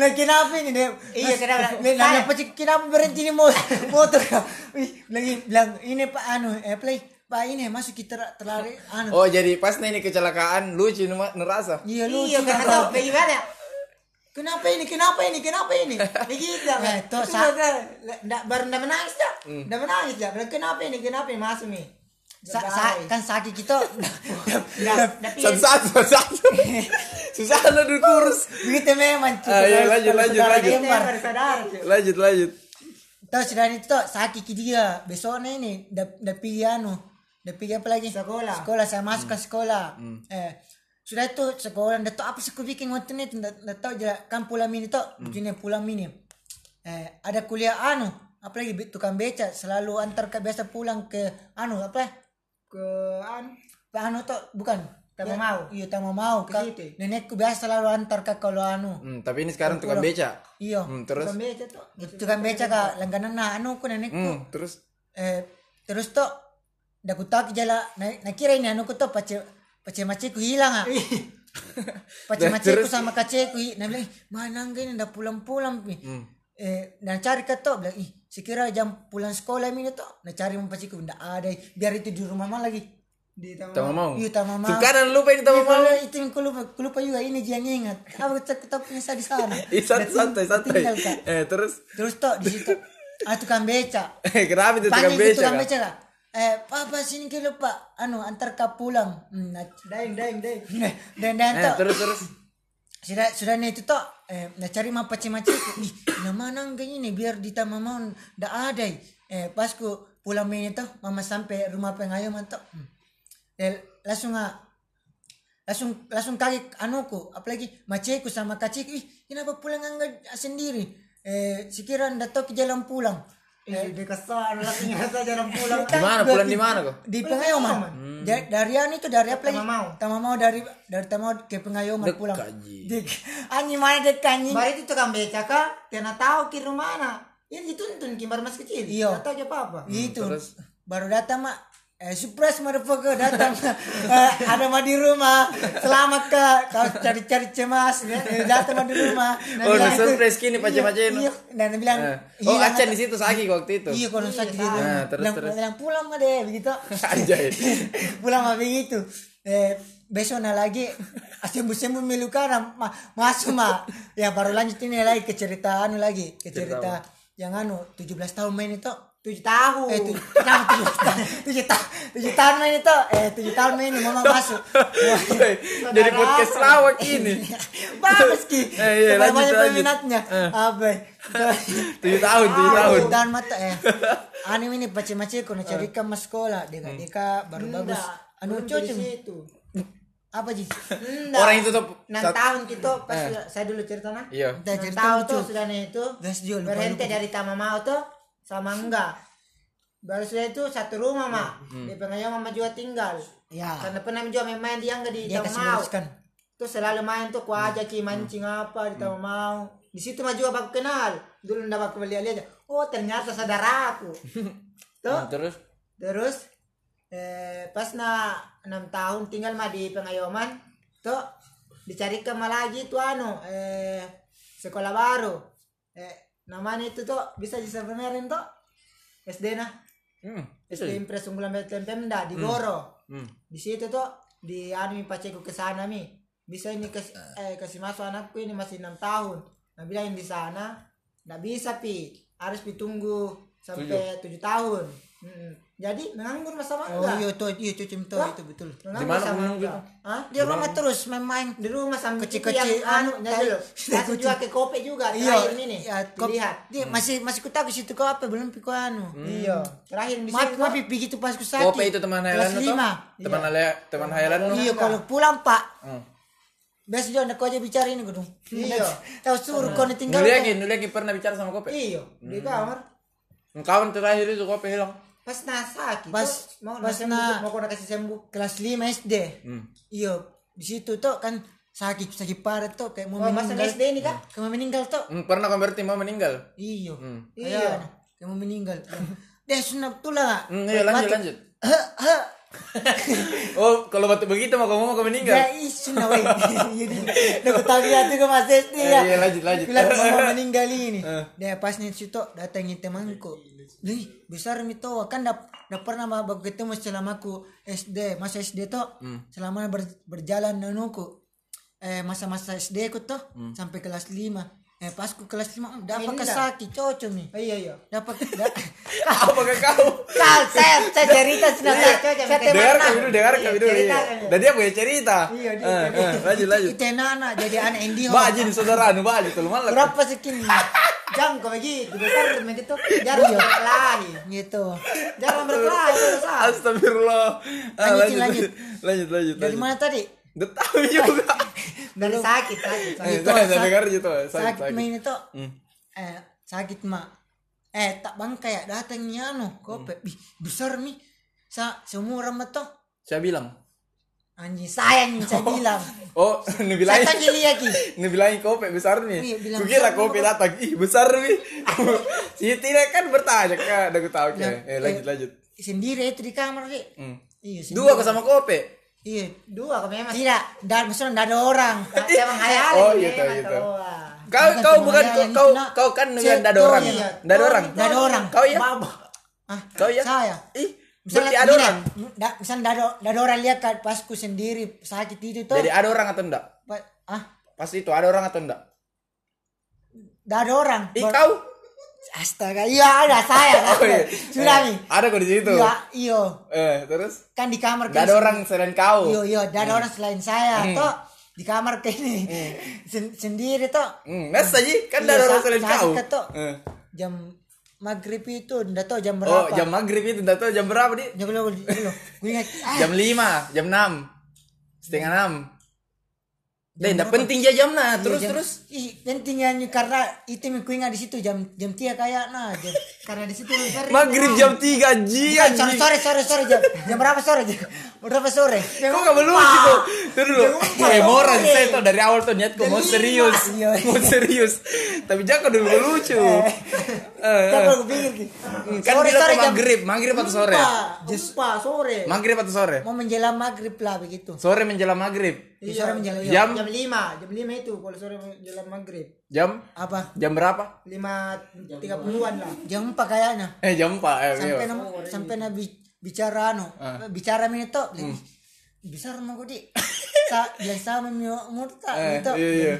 S2: nah kenapa ini deh
S3: Iya, kenapa?
S2: Nah, kenapa sih? Kenapa berhenti di mo- motor ka Wih, lagi bilang ini pak anu eh play pak ini masuk kita terlari anu
S1: Oh jadi pas nih ini kecelakaan lucu numa- ngerasa.
S2: iya lu
S3: Iya, tahu bagaimana?
S2: kenapa ini kenapa ini kenapa ini
S3: Begitu.
S2: Eh,
S3: itu
S2: toh, sa-
S3: baru ndak menangis dah.
S1: Hmm.
S3: Ndak menangis dah. Bilang kenapa ini? Kenapa ini masuk nih?
S2: sa- sa- kan sakit kita
S3: Ndak ndak
S1: Satu satu satu satu. Susah lo duduk kurus.
S2: begitu memang
S1: Ah, iya,
S2: kalau-
S1: lanjut, lanjut, lanjut. Lanjut lanjut.
S2: Tahu sudah itu sakit dia besoknya ini udah udah pergi apa lagi
S3: Sekolah.
S2: sekolah saya masuk
S1: Hmm.
S2: ke sekolah eh sudah itu sekolah udah tahu apa sih bikin waktu udah udah tahu jalan kan pulang mini tuh
S1: Hmm.
S2: begini pulang mini eh ada kuliah anu apalagi be- tukang beca selalu antar ke biasa pulang ke anu apa
S3: Ke anu
S2: ke anu tuh bukan
S3: Tak
S2: Ya,
S3: mau.
S2: iya tak mau mau
S3: Ke situ.
S2: nenekku biasa selalu antar ke kalau anu
S1: Hmm, tapi ini sekarang tukang beca.
S2: iya
S1: Hmm, terus.
S3: Tukang beca tuh.
S2: tukang beca kak langganan nah anu ku nenekku
S1: Hmm, terus.
S2: eh terus tuh dah ku jala na, na kira ini anu ku pace pace maceku hilang ah pace
S1: Dah,
S2: maceku
S1: terus?
S2: sama kaceku hi- nah bilang "Ih, mana enggak ini dah pulang pulang pi
S1: Hmm.
S2: eh dan cari ke tuh bilang ih sekira jam pulang sekolah ini tuh nah cari mau paceku ndak ada biar itu di rumah mah lagi
S3: Di taman.
S1: Tama mau.
S2: iya tak mau
S1: kanan lupa ini tama
S2: Iya,
S1: mau.
S2: itu yang ku lupa, ku lupa juga ini yang ingat apa kita, kita punya di sana
S1: santai santai. Eh terus.
S2: terus tuh di situ ah tukang beca
S1: Kenapa itu tukang beca?
S2: tukang beca. Eh, papa sini ke lupa. Anu, antar kau pulang. Hmm,
S3: Daeng daeng daeng.
S2: dan dan
S1: Eh
S2: tuh
S1: terus terus.
S2: sudah sudah nih itu tuh eh nak cari mah pace mace ih mana enggak ini biar di mau ndak ada eh pas ku pulang ini tuh mama sampai rumah pengayoman tuh hmm. eh, langsung ah langsung langsung kaget anuku apalagi maceku sama kaciku ih kenapa pulang enggak sendiri eh sekira ndak tahu ke jalan pulang
S3: Eh, di ke sana lagi nyata jalan pulang.
S1: Di mana pulang di mana kok?
S2: di pengayoman Ja- dari anu itu dari apa lagi
S3: Tamamau.
S2: tamamau dari dari tamamau ke pengayoman
S1: Dek,
S2: pulang
S1: kaji.
S2: Dek, anjing mana dek anjing
S3: Baru itu tukang beca kak, tiada tahu ke rumah mana. Ini dituntun kimbar masih kecil.
S2: Iya.
S3: Tahu apa apa.
S2: itu baru datang mak eh surprise motherfucker datang. Eh, ada mah di rumah. Selamat kak. Kau cari-cari cemas. Eh, datang mah di rumah. Nah,
S1: Oh,
S2: bilang-
S1: surprise kini pace-paceen.
S2: iya, iya. dan dia bilang
S1: Eh. Oh,
S2: hilang
S1: Acan di situ sakit waktu itu.
S2: iya kalau sakit di
S1: Nah, terus,
S2: bilang,
S1: terus.
S2: bilang pulang mah deh begitu.
S1: Anjay.
S2: pulang mah begitu eh besok nah lagi sembuh sembuh melukara ma masuk mah ya baru lanjut ini lagi ke cerita anu lagi ke cerita yang anu 17 tahun main itu
S3: Tujuh tahun.
S2: eh tu, nah, tujuh tahun. Tujuh tahun tujuh tahun main itu. Eh tujuh tahun main ini mama masuk
S1: Jadi podcast lawak ini.
S2: bagus ki.
S1: Eh, iya, lanjut,
S2: banyak peminatnya. Apa?
S1: Tujuh tahun, tujuh tahun.
S2: tujuh tahun mata eh. Anime ini pace mace kono cari ke mas sekolah. Deka deka baru bagus. Anu cocok
S3: situ.
S2: apa ji?
S3: Enggak.
S1: Orang itu tuh
S3: enam tahun gitu pas saya dulu cerita nah.
S1: Iya.
S3: Tahun tuh sudah nih itu. Berhenti dari Tamamau tuh sama enggak. Baru sudah itu satu rumah mak. Di pengayo mama juga tinggal.
S2: ya
S3: Karena pernah juga main-main dia enggak di
S2: dia kasih luruskan
S3: Tuh selalu main tuh ku aja ki mancing apa di Tamamau. Di situ mah juga baku kenal. Dulu ndak baku lihat aja. Oh ternyata saudaraku. tuh
S1: Nah, terus
S3: Terus eh, pas na enam tahun tinggal mah di pengayoman tuh dicarikan mah lagi tuh anu eh sekolah baru eh namanya itu tuh bisa disebenerin tuh SD nah.
S1: Hmm, itu.
S3: SD Impres Unggulan BTN Pemda di Goro
S1: Hmm.
S3: di situ tuh di anu mi paceku ke sana mi. Bisa ini kasih eh kasih masuk anakku ini masih enam tahun. Nah bilang di sana nggak bisa pi. Harus ditunggu sampai tujuh. tahun. Mm-mm. Jadi menganggur masa
S2: oh
S3: enggak
S2: iya tuh iya cuci itu
S3: Wah.
S2: itu betul.
S3: Menganggur
S1: mana
S3: sama enggak? Hah?
S2: di rumah terus main-main.
S3: Di rumah sambil
S2: Kecil-kecil,
S3: itu anu
S2: anu, tai.
S3: dulu kasih juga ke kopi juga
S2: iya.
S3: terakhir ini
S2: ya,
S3: dilihat.
S2: dia masih masih ku tahu situ kau apa belum piku anu.
S3: Iya terakhir di
S2: maaf
S3: situ
S2: maaf begitu pas ku sakit
S1: Kope itu teman tuh.
S2: lima.
S1: Teman Highland, teman lu.
S2: iya kalau pulang pak.
S1: Hmm.
S2: biasa juga kau aja bicara ini gedung
S3: Iya.
S2: tahu suruh kau tinggal
S1: Nuliakin, nuliakin pernah bicara sama Kope.
S3: iya di kamar.
S1: Kawan terakhir itu Kope hilang.
S3: Pas na sakit
S2: Pas-
S3: tuh, mau
S2: pas
S3: pas
S2: na-
S3: mau kau kasih sembuh
S2: kelas 5 SD
S1: Hmm.
S2: iya di situ tuh kan sakit sakit parah tuh kayak mau
S3: oh masa
S2: meninggal.
S3: SD ini kak?
S2: Kayak mau meninggal tuh
S1: Hmm, pernah kau berarti mau meninggal?
S2: iya.
S1: Hmm.
S2: iya. kayak mau meninggal. Dia sunat tuh lah
S1: Hmm, iya lanjut lanjut. oh kalau batu begitu mau kamu mau kamu meninggal
S2: Ya isu na weh. Jadi aku tahu ya tuh mas SD
S1: Eh,
S2: ya.
S1: iya, lanjut, lanjut.
S2: Bilang mama meninggal ini.
S1: Eh.
S2: Dia pas nih situ datangi temanku. Lih, besar mito kan dah dah pernah baku ketemu selama aku SD, masa SD tuh.
S1: Hmm.
S2: Selama ber- berjalan nanuku. Eh masa-masa SD ku tuh
S1: Hmm.
S2: sampai kelas 5. Eh pas ku kelas 5 dapat kesaki cocok nih.
S3: Oh, iya iya.
S2: Dapat da-
S1: apakah kau
S2: Kal, saya, saya cerita sudah saya,
S3: Cocok,
S2: saya
S3: cocok.
S1: dengar kami dulu dengar kami dulu
S3: cerita
S1: iya. dan dia punya cerita
S3: Iya, dia
S1: Eh, eh, lanjut lanjut
S2: Itu anak jadi anak Indi
S1: bajin saudara anu bajin tuh malah
S2: Berapa segini?
S3: Jangan kau begitu. Besar begitu. Jarang berkelahi.
S2: gitu.
S3: Jangan berkelahi. itu dosa.
S1: astagfirullah Ah, lanjut
S2: lanjut.
S1: lanjut lanjut
S2: Dari mana tadi?
S1: Udah tahu juga
S3: Dari sakit sakit. sakit.
S1: Eh,
S2: Itu,
S1: saya dengar gitu sakit
S2: Sakit
S1: sakit
S2: main itu.
S1: Hmm.
S2: Eh, sakit mak. Eh, tak bang kayak datang nih anu, kope. Ih, besar nih. Sa seumuran mah tuh.
S1: saya bilang
S2: Anjing sayang nih saya bilang.
S1: oh nu
S2: Saya
S1: bilang
S2: tanya dia ki.
S1: nu bilang kopi besar nih kukira kopi datang ih besar nih si tidak kan bertanya kan udah tahu
S2: Bilang,
S1: eh lanjut
S2: eh,
S1: lanjut
S2: Sendiri itu di kamar sih.
S1: Hmm.
S2: Iya, sendiri.
S1: dua sama kopi
S2: Iya.
S3: Dua kau memang.
S2: Tidak, dan maksudnya enggak ada orang.
S3: Saya menghayal.
S1: Oh, gitu, gitu. kau
S2: Bukan
S1: kau
S2: cuma
S1: bukan kau kau kau kan dengan ada
S2: tahu,
S1: orang
S2: iya.
S1: ada orang
S2: Nggak ada orang.
S1: kau ya.
S2: Ah,
S1: kau ya
S2: saya.
S1: ih
S2: Misalnya
S1: ada orang
S2: da- misalnya ada, ada orang lihat kan pasku sendiri sakit itu tuh.
S1: jadi ada orang atau enggak
S2: ah,
S1: pas itu ada orang atau enggak
S2: tidak ada orang.
S1: ih kau
S2: Astaga, iya ada saya.
S1: Oh, iya.
S2: Sudah
S1: Eh, ada kok di situ
S2: Iya, iyo.
S1: eh terus
S2: Kan di kamar
S1: Gak ada orang selain kau
S2: Iyo, iyo, ada orang selain saya. Toh di kamar kayak ini Sen- sendiri toh.
S1: Hmm, masa sih kan
S2: Iya,
S1: ada orang
S2: sa-
S1: selain kau.
S2: kan, toh.
S1: Eh.
S2: Jam maghrib itu enggak tahu jam
S1: Oh,
S2: berapa.
S1: jam maghrib itu enggak tahu jam berapa di?
S2: Jam berapa? Gue ingat.
S1: Jam 5, jam 6. Setengah 6. Deh, enggak penting ya jam nah, terus
S2: Iya, jam-
S1: terus.
S2: Ih, pentingnya karena itu yang ku ingat di situ jam jam tiga kayak nah jam
S3: Karena di situ.
S1: Maghrib jam 3 ji
S2: sore sore sore sore jam jam berapa sore jam berapa sore
S1: Kok gak melucu tuh? Tuh dulu. Eh, moral saya tuh dari awal tuh niat kok mau serius.
S2: Iya.
S1: Mau serius. Tapi jangan dulu lucu. Eh, eh.
S2: aku pikir Ki?
S1: Kan
S2: sore
S1: bilang
S2: sore
S1: maghrib, maghrib atau sore?
S3: Jumpa sore.
S1: Maghrib atau sore?
S2: mau menjelang maghrib lah begitu
S1: Sore menjelang maghrib.
S2: Di sore menjelang
S1: Jam
S3: Jam 5, jam 5 itu kalau sore jalan maghrib.
S1: jam
S2: apa
S1: jam berapa?
S3: 5 30-an lah.
S2: jam empat kayaknya
S1: Eh jam 4 eh.
S2: sampai
S1: iya.
S2: na, sampai na bi- bicara no
S1: Ah.
S2: bicara ini tuh
S1: Hmm.
S2: besar mau gue di sa bilang sama mi murta
S1: Eh,
S2: gitu
S1: iya, iya.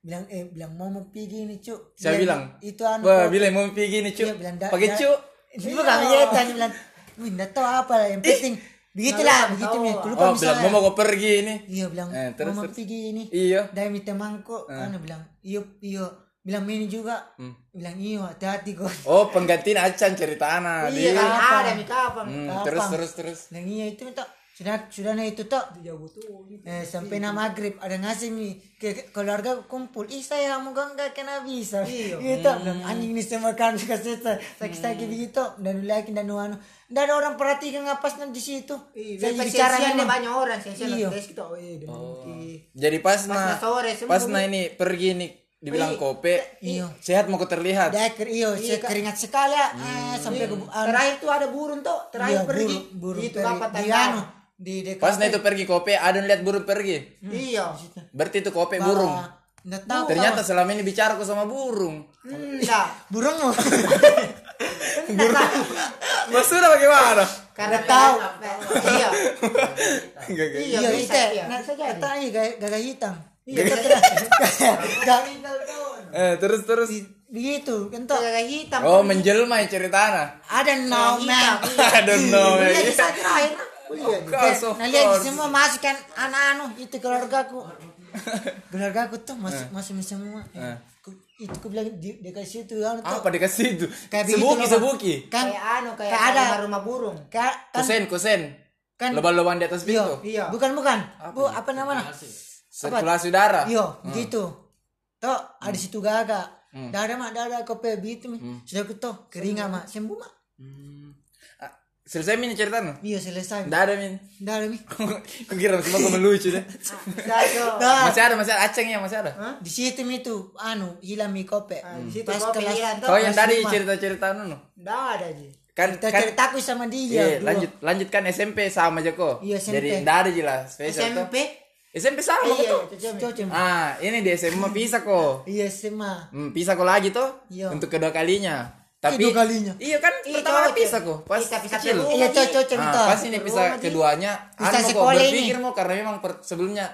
S2: bilang eh bilang mau mau pergi nih cuk
S1: Saya bilang,
S2: itu anu
S1: Wah, bilang mau pergi
S2: Iya,
S1: Cuk.
S2: bilang da-
S1: Pakai Cuk.
S2: itu bukan iya tanya bilang wih nggak tahu apa lah yang penting begitulah begitu nih aku lupa
S1: Oh, bilang
S2: misalnya
S1: mau mau pergi ini.
S2: iya bilang
S1: Eh, terus,
S2: mau
S1: terus.
S2: pergi ini
S1: Iya.
S2: dari mi temanku anu bilang iyo iyo bilang ini juga
S1: Hmm.
S2: bilang iyo hati-hati kok
S1: Oh, penggantiin Acan cerita anak.
S3: Iya kan ada mi kapan.
S1: Hmm, terus terus terus.
S2: bilang iya itu tuh sudah sudah nah itu tuh eh, sampai na maghrib ada ngasih nih ke keluarga kumpul ih saya mau enggak kena bisa
S3: Iya.
S2: gitu bilang anjing ini semua kan kasih sakit sakit begitu dan lagi dan anu dan ada orang perhatikan ngapas di situ
S3: Iya,
S2: saya bicara memang
S3: banyak orang sih sih
S2: Iya.
S3: kita oh iya.
S1: Jadi pas nah
S3: na
S1: pas nah ini pergi nih dibilang kope.
S2: Iya.
S1: Sehat mau terlihat.
S2: Deker iyo saya keringat sekali ya eh, sampai ke anu,
S3: Terakhir tuh ada burung tuh,
S2: iya,
S3: terakhir pergi.
S2: burung
S3: itu
S2: pergi.
S3: apa
S2: di
S3: tanda?
S2: anu di dekat
S1: Pas itu pergi kope, ada lihat burung pergi.
S3: Iya.
S1: Berarti itu kope burung.
S2: Nggak tahu
S1: Ternyata selama ini bicara aku sama burung.
S3: Enggak.
S2: burung mau
S1: Maksudnya bagaimana?
S3: Karena
S2: tahu.
S3: Iya. Iya,
S2: iya
S3: iya.
S2: nah iya gak- gagak hitam
S3: Iya,
S1: Eh, terus terus.
S2: begitu tuh
S3: Kayak hitam.
S1: Oh, menjelma ya ceritanya.
S2: ada no man
S1: I don't know.
S3: Iya,
S1: man.
S3: Terakhir. Iya.
S1: Of course, of
S2: nah lihat
S1: course.
S2: semua masuk kan anak-anu itu keluargaku keluargaku tuh masuk masuk semua Ku- itu aku bilang di dekat situ anu tuh
S1: Apa dikasih itu?
S2: Kayak begitu
S1: Sebuki sebuki.
S2: kan
S3: Kayak anu kayak
S2: Kayak ada.
S3: rumah burung.
S2: kan kan,
S1: Kusen kusen.
S2: kan
S1: Lubang-lubang di atas pintu.
S3: Iya.
S2: bukan bukan bu apa namanya
S1: Sirkulasi udara.
S2: iyo gitu toh ada situ gaga dah ada mak dah ada kopi gitu mi sudah aku tuh keringat mak sembuh mak
S1: Selesai min ceritanya?
S2: iya selesai
S1: Nggak ada min.
S2: dah ada mi
S1: Kukira masih mau melucu deh.
S2: Dah
S1: Masih ada, masih ada. Aceng ya masih ada.
S2: di situ mi tuh anu hilang mi kopi
S3: di situ
S2: pas
S3: kopi
S2: kelas
S3: hilang.
S1: Kau yang
S2: kelas
S1: tadi
S2: lima.
S1: cerita-cerita anu.
S3: Enggak ada aja.
S1: kan
S2: Kita
S1: kan
S2: ceritaku sama dia.
S1: iya,
S2: dua.
S1: lanjut lanjut kan SMP sama aja kok.
S2: Iya, SMP.
S1: Jadi enggak ada jelas spesial tuh.
S3: SMP
S1: SMP sama
S3: iya
S1: tuh.
S3: cocok
S2: Cocok.
S1: Ah, ini di SMA pisah kok.
S2: Iya SMA.
S1: Hmm, pisah kok lagi tuh
S2: Iya.
S1: untuk kedua kalinya. Tapi
S2: dua kalinya?
S1: Iya kan
S3: Iya,
S1: pertama
S3: cocok.
S1: pisah kok. Pas
S3: Iya, pisah
S1: kecil.
S2: Iya cocok
S1: Ah,
S2: cerita.
S1: pas ini pisah keduanya
S2: Pisah
S1: anu kok
S2: sekolah
S1: berpikir mau karena memang per- sebelumnya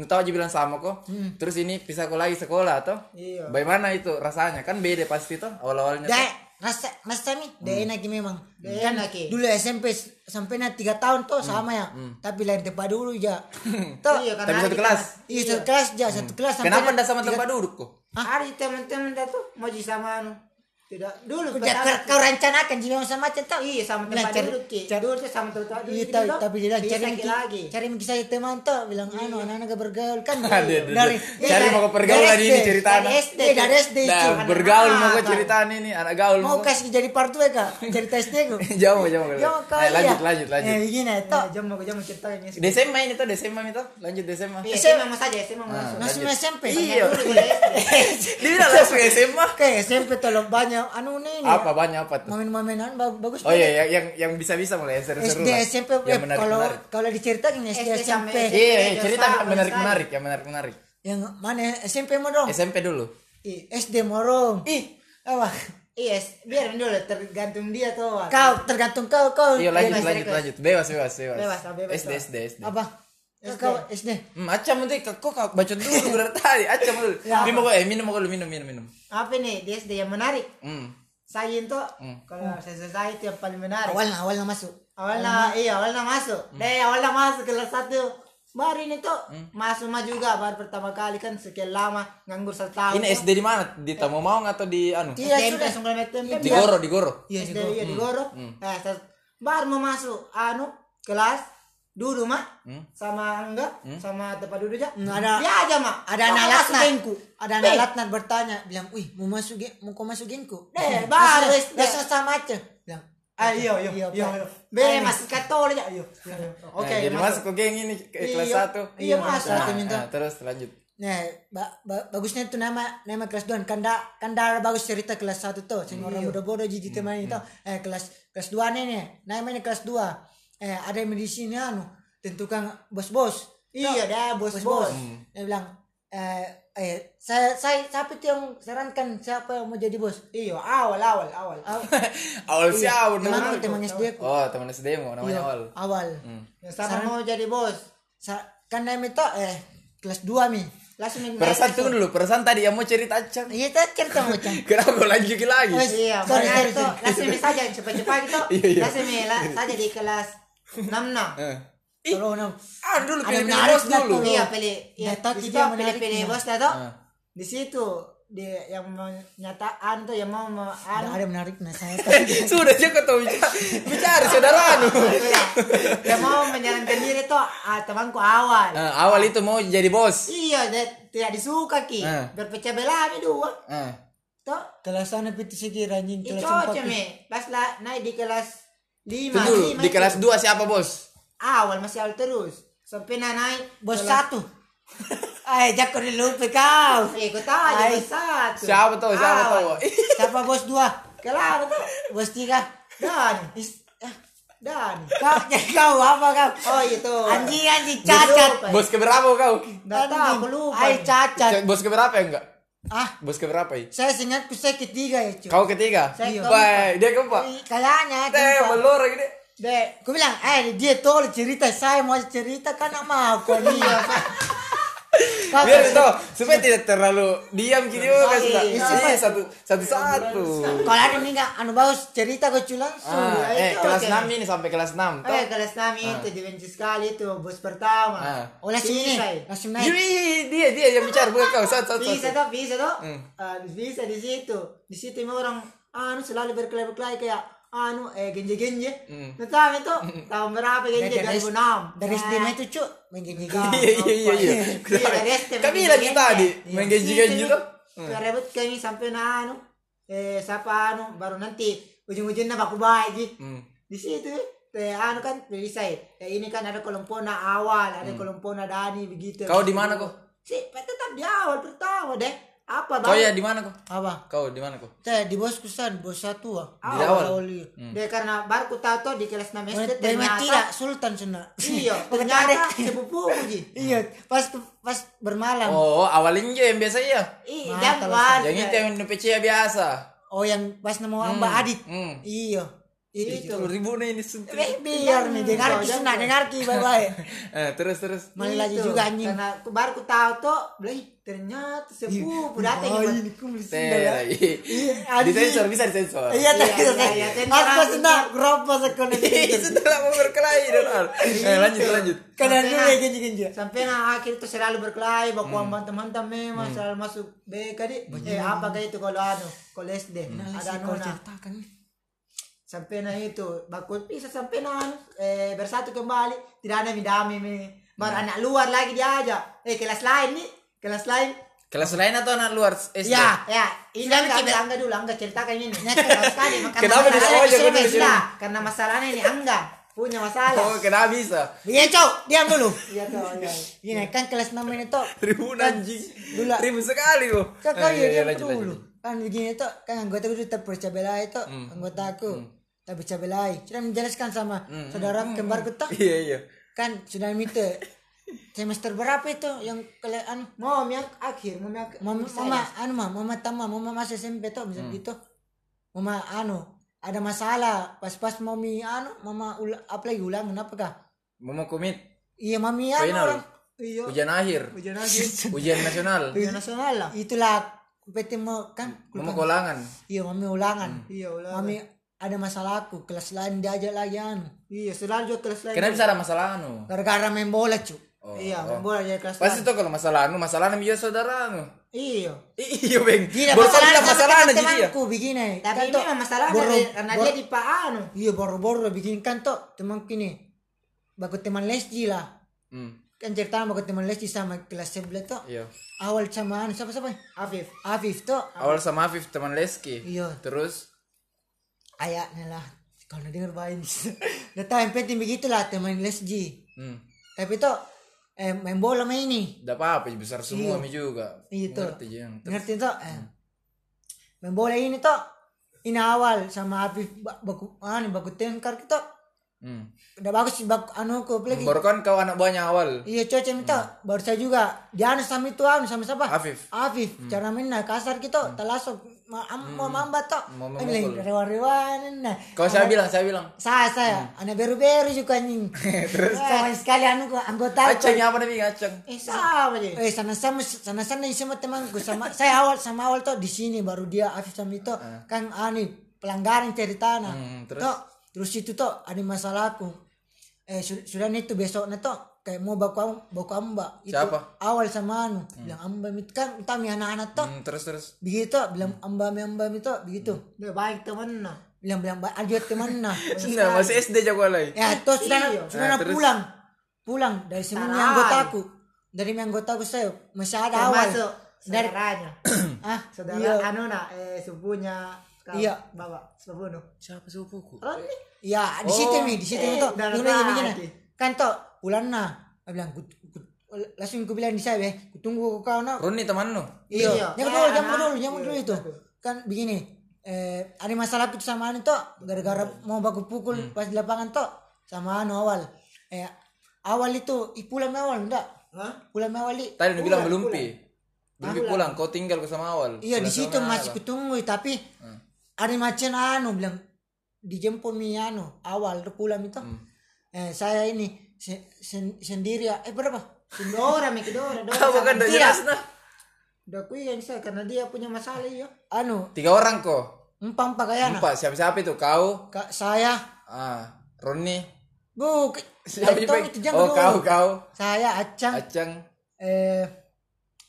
S1: tahu aja bilang sama kok. Terus ini pisah kok lagi sekolah atau?
S3: Iya.
S1: Bagaimana itu rasanya? Kan beda pasti tuh awal-awalnya. tuh.
S2: Dek, rasa rasa nih,
S1: Hmm.
S2: dek enak memang.
S3: Dek
S2: Kan
S3: enak, Ki.
S2: dulu SMP sampai na tiga tahun tuh
S1: Hmm.
S2: sama ya. Tapi lain tempat dulu ya. Tuh,
S3: Iya,
S1: Tapi satu kelas.
S2: iya satu kelas ya, satu kelas sampai
S1: Kenapa
S2: na
S1: enggak sama tempat duduk kok?
S3: Ada teman-teman dah tuh mau jadi sama anu. Tidak dulu pertama-
S2: kau, kau rencanakan memang sama macam tau.
S3: Iya sama tempat
S2: cari-
S3: duduk Ki.
S2: cari-
S3: Dulu tuh sama tempat.
S2: Iya
S3: gitu
S2: tahu, tapi dia cari miki,
S3: lagi.
S2: cari miki saya teman tuh bilang anu anak-anak bergaul kan dari.
S1: Cari mau ke pergaulan
S2: dari
S1: ini cerita
S2: dari. SD dari SD
S1: Nah, bergaul mau kok
S3: apa?
S1: ceritaan ini anak gaul
S2: mau kasih jadi part 2 kak cerita SD ku
S1: jauh jauh
S2: Yo, kau
S1: Eh, lanjut
S2: iya.
S1: lanjut lanjut.
S2: Eh,
S3: Iya,
S2: toh
S3: jam mau mau cerita ini.
S1: SMA ini tuh, ini tuh, lanjut.
S3: Iya,
S2: SMA.
S3: SMA mau saja, SMA mau
S2: langsung. SMP
S1: Iya.
S3: Dulu.
S1: Dia langsung SMA.
S2: Oke, SMP tolong banyak anu nih.
S1: Apa banyak apa tuh?
S2: Momen-momenan ba- bagus.
S1: Oh iya, yang yang, yang bisa-bisa mulai yang seru-seru
S2: SD,
S1: lah.
S2: SMP,
S1: yang
S2: eh,
S1: menarik
S2: kalau
S1: menarik.
S2: kalau diceritakan SD,
S3: SD
S2: SMP.
S3: sampai-
S1: Iya, iya,
S3: Yang
S1: cerita menarik menarik, yang menarik menarik.
S2: Yang mana SMP mau dong?
S1: SMP dulu.
S2: Ih, SD morong.
S1: Ih,
S2: Apa?
S3: Iya, biar dulu tergantung dia tuh.
S2: Kau tergantung kau kau.
S1: iya lanjut
S3: bebas,
S1: lanjut
S3: bebas.
S1: lanjut. Bebas bebas bebas.
S3: Bebas, bebas,
S1: SD. SD SD.
S2: Apa? Kau SD.
S1: Hmm, acam nanti kok kok bacot dulu berarti. Acam dulu.
S2: Ya,
S1: minum kok eh minum kok dulu minum minum minum.
S3: Apa nih di SD yang menarik?
S1: Hmm.
S3: Saya itu kalau saya selesai itu yang paling menarik.
S2: Awalnya awalnya masuk.
S3: awalnya iya awalnya masuk deh awalnya masuk kelas satu baru ini tuh masuk mah juga baru pertama kali kan sekian lama nganggur satu tahun
S1: Ini SD di mana? Di Tamu Maung atau di anu?
S2: Iya,
S3: SMP
S2: sudah.
S3: tempe
S1: Di Goro, di Goro.
S2: Iya,
S3: SD
S2: di
S3: iya di Goro eh set- baru mau masuk anu kelas duduk mak sama enggak sama tempat duduk aja
S2: Hmm, ada-
S3: dia aja mak
S2: Ada latnat.
S3: gengku.
S2: Ada anak latnat bertanya, bilang, "Wih, mau masuk ge mau kau masuk gengku?"
S3: Eh, baru SD.
S2: Biasa sama aja. Bilang,
S3: ah iya iya
S2: Iya,
S3: iya
S2: Pak.
S3: iya be masih katol aja iya iya, iya. oke
S1: jadi masuk ke geng ini ke kelas
S3: Iya.
S1: 1.
S3: Iya, masuk.
S2: Minta.
S1: nah, terus lanjut.
S2: Nah, ba- ba- bagusnya itu nama nama kelas 2 kan da, kan da bagus cerita kelas 1 tuh. Sing orang bodoh-bodoh jiji teman itu. Eh kelas kelas 2 nih nih. Namanya kelas 2. Eh ada yang di sini anu tentukan bos-bos.
S3: iya dah bos
S2: Bos-bos.
S3: bos
S2: Dia bilang eh eh saya saya siapa itu yang sarankan siapa yang mau jadi bos?
S3: iya awal awal awal
S2: Aw,
S1: Awal siapa
S2: teman
S1: namanya?
S2: teman SD aku.
S1: Oh, teman SD mau namanya
S2: Iya,
S1: awal.
S2: awal.
S3: yang sama mau jadi bos
S2: Sa- kan namanya itu eh kelas 2 mi.
S3: langsung
S1: Perasaan tunggu dulu, perasaan tadi yang mau cerita acam.
S2: Iya, tak cerita macam.
S1: Kenapa kau lanjutin lagi?
S2: Wes,
S3: Iya,
S2: sorry, sorry,
S3: itu
S2: sorry.
S3: langsung saja cepat-cepat gitu.
S1: Iya, iya.
S3: Langsung lah saja di kelas 6 enam.
S1: Eh.
S2: Tolong dong.
S1: ah dulu
S2: Ada
S1: pilih pilih
S2: menarik
S1: bos dulu.
S3: Iya, pilih iya,
S2: tapi
S3: di situ
S2: dia
S3: pilih pilih bos dah tuh.
S1: Ah.
S3: Di situ di yang menyataan tuh yang mau mau
S2: Ada,
S3: anu.
S2: ada menarik nah saya
S1: Sudah sih kau tahu bicara, bicara saudara anu.
S3: Iya. Yang mau menyarankan diri tuh ah, temanku awal.
S1: Nah, awal itu mau jadi bos.
S3: Iya, tidak disuka ki.
S1: Ah.
S3: Berpecah belah dua.
S1: Ah.
S3: Tuh,
S2: kelas sana pitu sekira anjing
S3: itu
S2: kelas
S3: cocok
S2: empat.
S3: Pas lah naik di kelas 5.
S1: Tunggu dulu, di kelas 2 siapa bos?
S3: awal masih awal terus. Sampai na naik
S2: bos
S3: kelas-
S2: satu ay jakko dilupa kau
S3: Eh, kau tahu aja bos satu.
S1: Siapa tahu, siapa
S3: Awal.
S1: tahu.
S2: siapa bos dua
S3: Kelapa tuh.
S2: bos tiga
S3: Dan,
S2: ah,
S3: dan.
S2: kau kau apa kau
S3: Oh itu.
S2: anjing anjing cacat
S3: Lupa.
S1: Bos keberapa kau?
S3: Nggak tahu, aku lupa.
S2: ay cacat
S1: Bos keberapa ya enggak?
S2: Ah
S1: Bos keberapa ya?
S2: saya ingatku saya ketiga ya cuy
S1: Kau ketiga?
S3: Saya
S1: Baik, dia keempat.
S2: kayaknya
S1: Teh,
S2: keempat.
S1: melor gini.
S3: Dek,
S2: Aku bilang, eh dia tolong cerita, saya mau cerita kan sama aku nih.
S1: Biar itu supaya tidak terlalu diam gini oh, kasih tak.
S3: Iya.
S1: Iya, satu satu satu.
S2: Kalau ada nih nggak, anu bagus cerita kau cuy langsung.
S1: Ah, eh
S3: itu
S1: kelas
S3: oke.
S1: 6 ini sampai kelas 6.
S3: eh kelas 6 itu dibenci sekali itu bos pertama.
S1: Ah.
S2: Oh langsung ini,
S3: Bisa, ya?
S2: langsung naik.
S1: Dia dia yang bicara bukan kau satu satu.
S3: Bisa
S1: satu.
S3: tuh, bisa tuh.
S1: Hmm.
S3: Ah, bisa di situ. Di situ orang anu selalu berkelahi-berkelahi kayak anu eh genje-genje.
S1: Hmm.
S3: Nah, tahu itu tahun berapa genje
S2: Dari-
S3: 2006.
S2: Dari
S3: Nah,
S2: SD mah itu cuy, main gini
S1: Iya iya iya iya.
S3: Iya, dari SD
S1: Kami lagi tadi
S3: Iya.
S1: main gaji-gaji tuh.
S3: Kerebut kami sampai na anu eh siapa anu baru nanti ujung-ujungnya baku baik ji.
S1: Hmm.
S3: Di situ eh anu kan bisa ya. Eh, ini kan ada kelompoknya awal, ada kelompoknya Dani begitu.
S1: Kau di mana kok?
S3: Si, tetap di awal pertama deh. Apa
S1: Kau
S3: bang
S1: ya di mana kau?
S2: apa
S1: Kau di mana kau?
S2: saya di bosku san bos satu ah
S1: Di awal?
S2: iya.
S3: dia karena baru ku tahu tuh di kelas 6 SD ternyata
S2: lah sultan sana
S3: iya ternyata sepupuku ji
S2: iya pas pas bermalam
S1: Oh, awalnya yang biasa ya.
S3: Ih,
S2: Mata
S3: jangan
S1: Yang itu yang PC biasa.
S2: oh yang pas nama Mbak Adit
S1: Hmm.
S2: iya itu
S1: Sepuluh ribu nih ini suntik.
S2: Eh, biar nih dengar ki sana dengar ki bye bye
S1: Eh, terus terus.
S2: malah lagi
S3: Itu,
S2: juga anjing
S3: karena ku baru ku tahu tuh beli ternyata sepupu datang
S2: oh
S3: ya
S2: ini ku mesti
S1: Teh lagi.
S2: Iya,
S1: Disensor bisa disensor.
S2: iya
S3: Iya,
S2: tak
S3: iya, iya, sensor
S2: aku
S3: aku,
S2: sana gropo sekone
S1: Setelah mau berkelahi dan. Eh, lanjut lanjut.
S2: kanan
S3: Sampai
S2: dulu
S3: nah.
S2: ya genji genji
S3: sampai nah akhir itu selalu berkelahi baku
S1: Hmm.
S3: hmm. teman-teman memang selalu masuk BK di eh apa kayak itu kalau anu kalau SD
S1: Hmm.
S3: ada anu
S2: kau
S3: nah
S2: ceritakan
S3: sampai nah itu baku bisa sampai nah anu, eh bersatu kembali. Tidak ada midami mi. Baru
S1: Hmm.
S3: anak luar lagi diajak eh kelas lain nih kelas lain?
S1: Kelas lain atau anak luar SD?
S2: ya
S3: ya. Ini angga,
S2: Cik,
S3: angga, dulu angga ceritakan ini. Sekali maka
S1: Kenapa aja
S3: Sudah,
S1: bener,
S3: sudah. karena masalahnya ini angga punya masalah.
S1: Oh, kenapa bisa?
S2: Iya cok, diam dulu.
S3: iya tuh iya.
S2: Gini kan kelas 6 ini tuh
S1: Ribu anjing.
S2: dulu
S1: Ribu sekali
S2: kan kau
S1: Eh,
S2: ya
S1: iya,
S2: diam
S1: lanjut,
S2: dulu. Kan begini tuh kan anggota gue tetap percaya belai itu anggota aku. Tak percaya belai. Sudah menjelaskan sama saudara kembarku tuh
S1: Iya iya.
S2: kan sudah minta. Semester berapa itu yang kalian
S3: mau yang akhir mau yang
S2: mama, mama anu mah mama tama mama masih SMP tuh misal gitu. Mama anu ada masalah. Pas-pas mami anu mama ul apalagi ulangan apa kah?
S1: Mau komit?
S2: Iya mami anu
S1: Final.
S2: orang
S3: iya.
S1: Ujian akhir.
S3: ujian akhir.
S1: Ujian nasional.
S3: ujian nasional lah.
S2: Itulah PT mau kan
S1: Mau kolangan.
S2: iya mami ulangan.
S3: Iya ulah
S2: mami ada masalah aku kelas lain diajak lagi anu
S3: iya selalu juga kelas lain
S1: Kenapa bisa ada masalah anu?
S2: gara-gara main bola cu
S1: Oh,
S3: iya
S1: oh.
S3: main bola jadi kelas
S1: Pasti
S3: lain
S1: tuh kalau masalah anu, masalah anu dia saudara anu.
S3: iya
S1: Iya, Beng.
S2: tidak masalah
S1: bilang masalah anu jadi dia.
S2: temanku begini
S3: tapi
S2: kan
S3: memang masalah
S2: boro-
S3: dari- karena
S2: boro-
S3: dia di Pak Anu
S2: iya baru-baru bikin kan tuh teman kini baku teman lesji lah
S1: Hmm.
S2: kan cerita baku teman lesji sama kelas sebelah tuh
S1: Iya.
S2: awal sama anu siapa siapa
S3: Afif
S2: Afif tuh
S1: Awal sama Afif teman Leski.
S2: iya
S1: Terus
S2: ayahnya lah kalau dengar baik udah tahu yang penting begitulah teman lesji
S1: hmm.
S2: tapi tuh eh, main bola main ini
S1: Udah apa-apa besar semua mi juga.
S2: Iya, tuh.
S1: Ngerti yang.
S2: ngerti tuh eh. main bola ini tuh ini awal sama Afif ba- baku anu baku tengkar kita
S1: Hmm.
S2: udah bagus sih baku anu aku apalagi
S1: Baru kan kau anak buahnya awal.
S2: iya cocok minta baru saya juga dia anu sama itu anu sama siapa
S1: Afif.
S2: Afif cara mainnya kasar kita am mau mamba tuh
S1: Mau
S2: ini
S1: memukul.
S2: rewan-rewan nah
S1: Kau saya bilang, saya bilang.
S2: saya saya anak beru-beru juga anjing terus sama sekali anu gua anggota.
S1: Aceng apa nih aceng?
S3: eh sama aja
S2: Eh sana sama sana sana ini sama temanku sama saya awal sama awal tuh di sini baru dia Afif sama itu kan ani pelanggaran cerita nah.
S1: Hmm, terus?
S2: Tuh, terus itu tuh ada masalahku. Eh su- sudah itu besoknya tuh kayak mau baku am- baku amba itu
S1: Siapa?
S2: awal sama anu bilang amba itu kan kami anak-anak tuh
S1: Hmm, terus terus.
S2: begitu bilang amba amba itu begitu
S3: dia baik temen nah
S2: bilang bilang "Ba- aja teman nah
S1: Nah, masih SD jago lagi.
S2: ya terus sudah
S3: Iya.
S2: sudah
S1: Nah, terus?
S2: pulang pulang dari semuanya
S3: Tarai.
S2: anggotaku dari anggotaku saya masih ada awal dari
S3: saudaranya
S2: ah
S3: saudara
S2: iya
S3: anu nah eh sepupunya kau,
S2: Iya.
S3: bapak sepupu nu
S1: Siapa sepupuku?
S3: Roni
S2: Ya, di situ
S1: Oh,
S2: nih, di situ
S3: eh,
S2: tuh.
S3: lagi.
S2: Kan tuh bulan nah. Aku bilang, ku, ku- langsung ku bilang di saya, "Eh, ku tunggu kau nak.
S1: Roni teman lu.
S2: Iya,
S3: Iya.
S2: jangan
S3: Eh,
S2: dulu,
S3: anak.
S2: dulu,
S3: Iya,
S2: dulu itu. Kan begini, eh ada masalah itu sama anu tuh, gara-gara mau baku pukul
S3: Hmm.
S2: pas di lapangan tuh sama anu awal. Eh awal itu, i pulang awal enggak?
S3: Hah?
S2: Pulang awal i.
S1: Tadi udah bilang belum pi. Belum pi pulang, kau tinggal ke sama awal.
S2: Iya di situ masih kutunggu tapi
S1: Hmm.
S2: ada macam anu bilang dijemput mi anu awal pulang itu.
S1: Hmm.
S2: Eh saya ini se- sen- sendiri ya. Eh berapa?
S3: Dora mi Dora
S1: bukan
S2: Tidak.
S1: nah.
S3: udah ku yang saya karena dia punya masalah ya
S2: Anu
S1: Tiga orang kok.
S2: empat empat kayana.
S1: Empat, siapa-siapa itu? Kau,
S2: Kak saya
S1: ah, Roni,
S2: bu
S1: siapa
S2: itu, itu jangan
S1: Oh,
S2: dulu.
S1: kau, kau,
S2: Saya Acang
S1: Acang,
S2: eh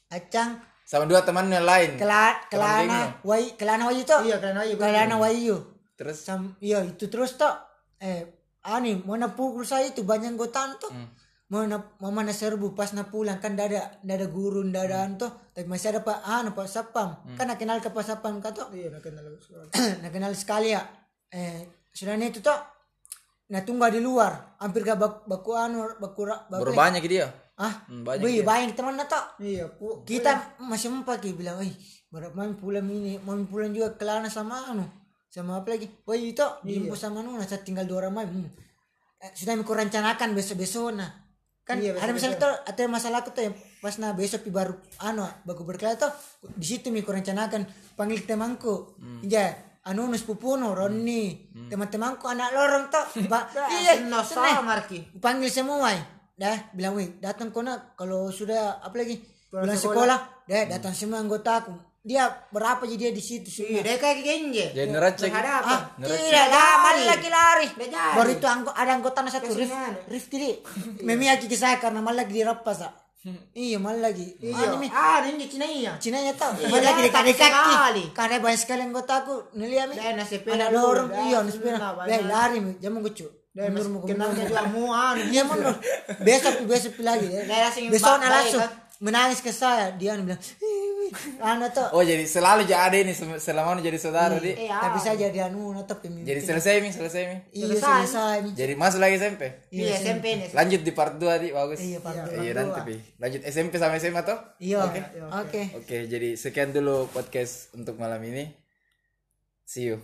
S2: Acang
S1: sama dua temannya lain.
S2: Kela,
S1: Teman
S2: Kelana. Wai Kelana Wai itu.
S3: iya karena iya
S2: Kelana Wayu.
S1: Terus,
S2: Sam iya itu terus tuh eh ani mau na pukul saya itu banyak gotan tuh.
S1: Hmm.
S2: Mau na mama na serbu pas na pulang kan ndak ada ndak ada guru ada
S1: Hmm.
S2: anto. Tapi masih ada pak anu pak sapam. Kan nak kenal ke pak sapam kata
S3: iya nak kenal
S2: nah kenal sekali ya. Eh sudah itu tuh nah tunggu di luar. Hampir gak bak, baku anu baku
S1: baru banyak dia.
S2: ah
S1: Hmm, banyak
S2: banyak,
S1: ya.
S2: banyak teman toh
S3: Iya,
S2: kita masih empat ya bilang eh berapa main pulang ini main pulang juga kelana sama anu sama apa lagi? Oh itu jemput sama Nuna saya tinggal dua orang main hmm. eh, sudah aku rencanakan besok besok nah. Kan
S3: Iya,
S2: ada masalah tuh ada masalah aku tuh yang pas nah besok pi baru anu baku berkelana tuh di situ mi ku rencanakan panggil temanku ya anu nus pupuno Roni. Teman-temanku anak lorong tuh iya
S3: no
S2: seneng.
S3: sama Marki.
S2: panggil semua dah bilang wih datang kona kalau sudah apa lagi?
S3: Pulang
S2: pulang sekolah, dah datang semua anggotaku dia berapa aja dia di situ
S3: Iya,
S2: semua
S3: dia kayak genje.
S1: Jadi neraca gitu.
S3: Berhadapan.
S2: ah tidak lari lagi lari
S3: jadi.
S2: baru itu anggo, ada anggota satu Rif
S3: mana?
S2: Rif kiri memihaki ke saya karena malah lagi direpas ah. iya malah lagi
S3: Iya.
S2: ah, ini
S3: Cina iya.
S2: Cina nya tau
S3: Iya,
S2: malah lagi dekat kaki karena banyak sekali mi
S3: Dah, nasi pena
S2: anak
S3: dulu,
S2: lorong iya nasi
S3: banyak.
S2: lari mi jamu gucu
S3: Dia masih
S2: mau
S3: kenalnya juga muan.
S2: Iya mundur. Besok besok lagi ya. Besok langsung
S3: kan?
S2: Menangis ke saya. Dia bilang, "Anu tuh."
S1: Oh jadi selalu jadi ada ini selama ini jadi saudara di.
S3: Iya.
S2: Tapi saya jadi anu atau pemimpin.
S1: Jadi selesai mi, selesai mi.
S2: Iya
S3: selesai.
S2: selesai. Mi.
S1: Jadi masuk lagi SMP.
S3: Iya, SMP ini.
S1: Lanjut di part 2 di bagus.
S2: Iya, part dua.
S1: Iya nanti pi. Lanjut SMP sama SMA toh?
S2: Iya.
S1: Oke.
S2: Oke.
S1: Oke, jadi sekian dulu podcast untuk malam ini. See you.